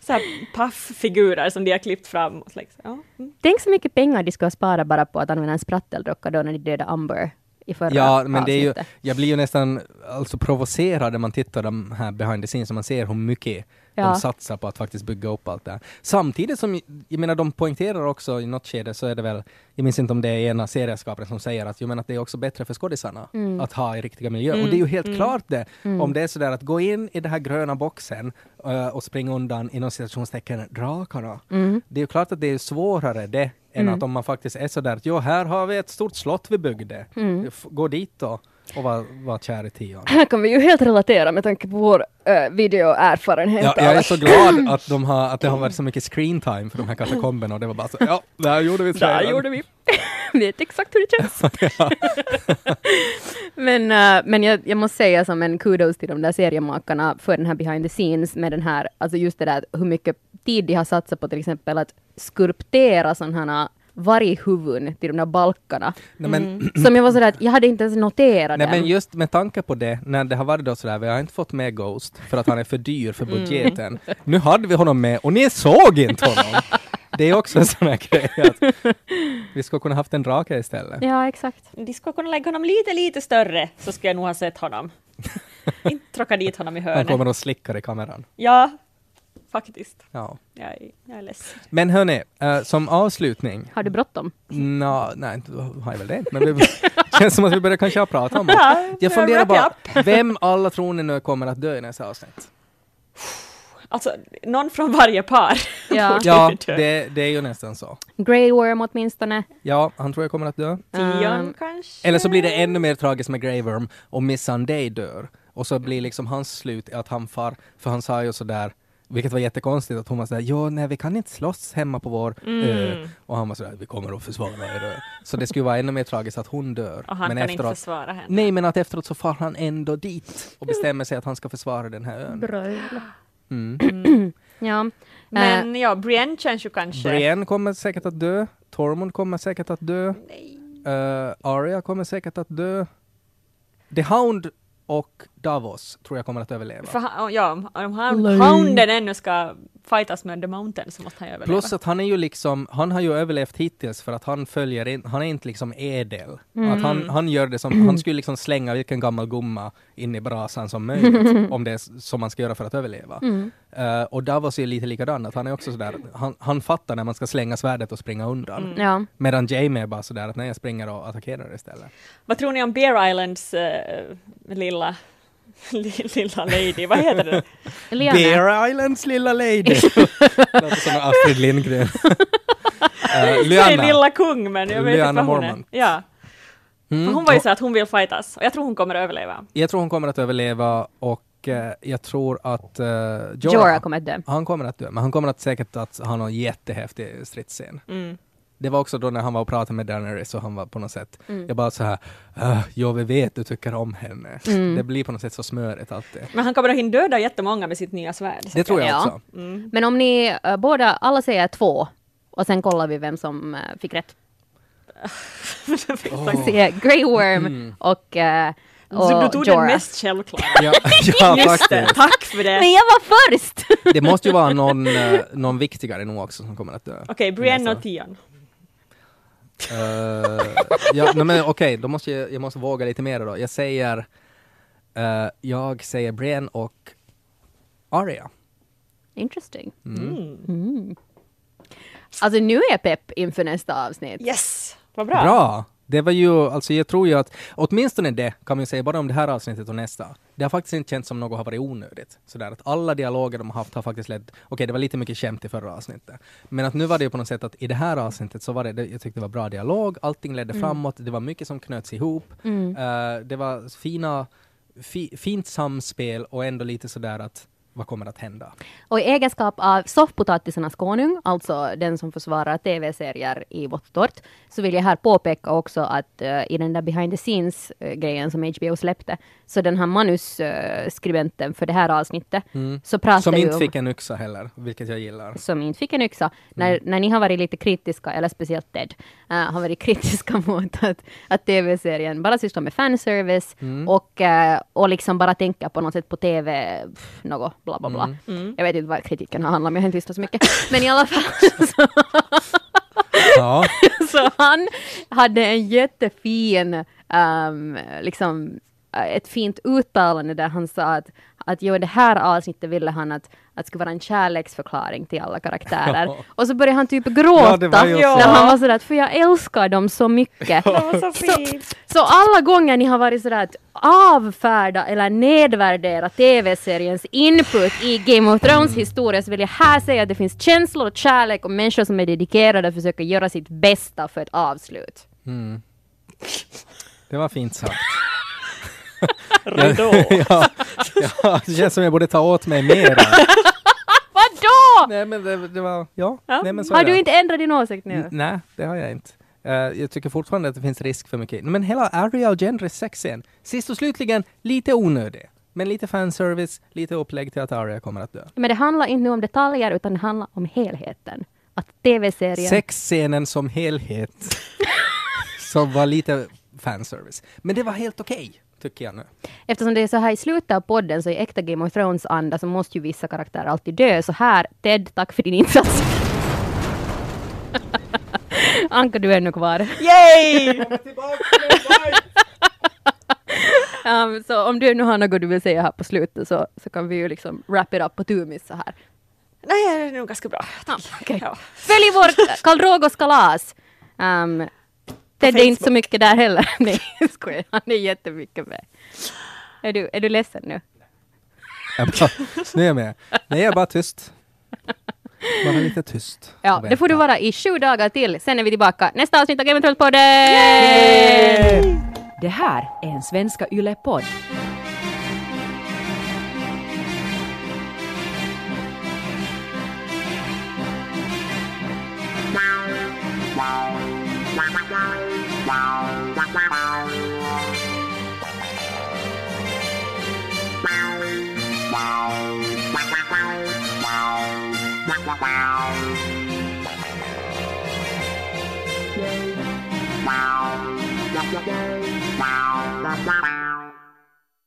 Så här paff-figurer som de har klippt fram. Och så liksom, ja. mm. Tänk så mycket pengar de skulle ha sparat bara på att använda en spratteldocka då när de dödade Amber i förra Ja, men det är ju, jag blir ju nästan alltså provocerad när man tittar de här behind the scenes och man ser hur mycket Ja. de satsar på att faktiskt bygga upp allt det här. Samtidigt som, jag menar de poängterar också i något skede så är det väl, jag minns inte om det är ena serieskaparen som säger att, jag menar att det är också bättre för skådisarna Mm. att ha i riktiga miljöer. Och det är ju helt klart det. Om det är sådär att gå in i den här gröna boxen eh, och springa undan inom citationstecken drakarna. Mm. Det är ju klart att det är svårare det än att om man faktiskt är sådär att jo, här har vi ett stort slott vi byggde. Mm. Gå dit då och var, var kär i tion. Här kan vi ju helt relatera med tanke på vår äh, videoerfarenhet. Ja, jag är så glad att, de har, att det har varit så mycket screen time för de här katakomberna och det var bara så, ja, där gjorde vi Där trailern. gjorde vi. *laughs* vet exakt hur det känns. *laughs* *laughs* men äh, men jag, jag måste säga som en kudos till de där seriemakarna för den här behind the scenes med den här, alltså just det där hur mycket tid de har satsat på till exempel att skulptera sådana här varghuvuden till de där balkarna. Nej, men, Som jag var sådär att jag hade inte ens noterat nej, dem. men just med tanke på det, när det har varit då sådär, vi har inte fått med Ghost för att han är för dyr för budgeten. Nu hade vi honom med och ni såg inte honom! *laughs* Det är också en sån här grej att vi skulle kunna haft en drake istället. Ja, exakt. De skulle kunna lägga honom lite, lite större så skulle jag nog ha sett honom. *laughs* Inte tråka dit honom i Han hörnet. kommer och slickar i kameran. Ja, faktiskt. Ja. Jag är, jag är ledsen. Men hörni, eh, som avslutning Har du bråttom? Nå, nej, inte har jag väl det men det *laughs* känns som att vi börjar kanske ha pratat om det. Ja, Jag funderar bara, vem alla tror ni nu kommer att dö i nästa avsnitt? Alltså, någon från varje par. Ja. *laughs* Ja, det, det är ju nästan så. Grey Worm åtminstone. Ja, han tror jag kommer att dö. Tion Um, kanske? Eller så blir det ännu mer tragiskt med Grey Worm och Miss Sunday dör. Och så blir liksom hans slut att han far, för han sa ju sådär, vilket var jättekonstigt, att hon var sådär, ja nej vi kan inte slåss hemma på vår ö. Mm. Och han var sådär, vi kommer att försvara er ö. Så det skulle vara ännu mer tragiskt att hon dör. Och han men kan inte efteråt, försvara henne. Nej, men att efteråt så far han ändå dit och bestämmer sig att han ska försvara den här ön. Mm. Ja. Men ja, Brienne känns ju kanske... Brienne kommer säkert att dö. Tormund kommer säkert att dö. Nej. Uh, Arya kommer säkert att dö. The Hound och Davos tror jag kommer att överleva. För han, ja, om han, Lame. Hounden ännu ska fightas med The Mountain så måste han ju överleva. Plus att han är ju liksom, han har ju överlevt hittills för att han följer in, han är inte liksom ädel. Att han, han gör det som, han skulle liksom slänga vilken gammal gumma in i brasan som möjligt, om det är som man ska göra för att överleva. Eh, och Davos är lite likadan, att han är också sådär, han, han fattar när man ska slänga svärdet och springa undan. ja. Medan Jamie är bara sådär att nej, jag springer och attackerar istället. Vad tror ni om Bear Islands eh, lilla, li- *laughs* lilla lady? Vad heter det? *laughs* Liana. Bear Islands lilla lady! *laughs* Låter som Astrid Lindgren. uh, Säg lilla kung, men jag vet inte vad hon är. Ja, Mm, hon var ju så att hon vill fightas och jag tror hon kommer att överleva. Jag tror hon kommer att överleva och eh, jag tror att uh, Jorah, Jorah kommer att dö. han kommer att dö, men han kommer att säkert att ha någon jättehäftig stridsscen. Mm. Det var också då när han var och pratade med Daenerys och han var på något sätt, Mm. jag bara så här, uh, jo vi vet du tycker om henne. Mm. Det blir på något sätt så smörigt alltid. Men han kommer att hinna döda jättemånga med sitt nya svärd. Det tror jag Ja. också. Mm. Men om ni äh, båda, alla säger två, och sen kollar vi vem som äh, fick rätt. *laughs* Åh. Se, Grey Worm Mm. och, äh, och Så du tog den Jorah. mest självklara. Ja, *laughs* ja Just det, tack för det. Men jag var först! Det måste ju vara någon, någon viktigare nog också som kommer att dö. Okej, Brienne Nästa. och Tion. Eh, ja, nej, men okej, då måste jag, jag måste våga lite mer då. Jag säger, eh, jag säger Brienne och Arya. Interesting. Mm. Mm. Alltså nu är jag pepp inför nästa avsnitt. Yes, vad bra. Bra! Det var ju, alltså jag tror ju att, åtminstone det kan man ju säga bara om det här avsnittet och nästa. Det har faktiskt inte känts som något har varit onödigt. Sådär att alla dialoger de har haft har faktiskt lett, okej det var lite mycket skämt i förra avsnittet. Men att nu var det ju på något sätt att i det här avsnittet så var det, jag tyckte det var bra dialog, allting ledde framåt, det var mycket som knöts ihop. Mm. Eh, det var fina, fi, fint samspel och ändå lite sådär att vad kommer att hända? Och i egenskap av soffpotatisarnas konung, alltså den som försvarar tv-serier i vått och torrt, så vill jag här påpeka också att uh, i den där behind the scenes-grejen som HBO släppte, så den här manusskribenten för det här avsnittet, så pratar Som inte om, fick en yxa heller, vilket jag gillar. som inte fick en yxa, när, när ni har varit lite kritiska, eller speciellt Ted, uh, har varit *laughs* kritiska mot att, att tv-serien bara sysslar med fanservice och, uh, och liksom bara tänker på något sätt på tv, pff, något bla bla bla. Jag vet inte vad kritiken har handlat om, jag har inte lyssnat så mycket. *laughs* Men i alla fall, så, Ja, *laughs* så han hade en jättefin, um, liksom, ett fint uttalande där han sa att, att jo, det här avsnittet ville han att, att skulle vara en kärleksförklaring till alla karaktärer. *laughs* Ja. Och så började han typ gråta Ja, när så. han var sådär att för jag älskar dem så mycket. *laughs* Så fint. Så alla gånger ni har varit sådär att avfärda eller nedvärdera tv-seriens input i Game of Thrones historia så vill jag här säga att det finns känslor och kärlek och människor som är dedikerade och försöker göra sitt bästa för ett avslut. det var fint sagt. Ridå. *laughs* ja, ja, det känns som jag borde ta åt mig mer. *laughs* Vadå? Nej men det, det var, ja. Ja. Nej, men så Har det. du inte ändrat din åsikt nu? N- Nej, det har jag inte. Eh, jag tycker fortfarande att det finns risk för mycket. Men hela Aria och Gendrys sexscen, sist och slutligen, lite onödig. Men lite fanservice, lite upplägg till att Aria kommer att dö. Men det handlar inte nu om detaljer utan det handlar om helheten. Att tv-serien... Sexscenen som helhet, *laughs* som var lite fanservice. Men det var helt okej, tycker jag nu. Eftersom det är så här i slutet av podden så i äkta Game of Thrones anda så måste ju vissa karaktärer alltid dö. Så här, Ted, tack för din insats. *laughs* Anka, du är ännu kvar. Yay! *laughs* Um, så om du nu har något du vill säga här på slutet så, så kan vi ju liksom wrap it up på tumis så här. Nej, det är nog ganska bra. Ja, okej. Ja. Följ vår Karl Drogos kalas. Um, Ted är inte så mycket där heller. *laughs* Nej, jag skojar. *laughs* Han är jättemycket med. Är du, är du ledsen nu? Jag bara, nu är jag med. Nej, jag är bara tyst. Bara lite tyst. Ja, det får du vara i sju dagar till. Sen är vi tillbaka. Nästa avsnitt av Game of Thrones-podden! Det här är en Svenska Yle-podd. Wow.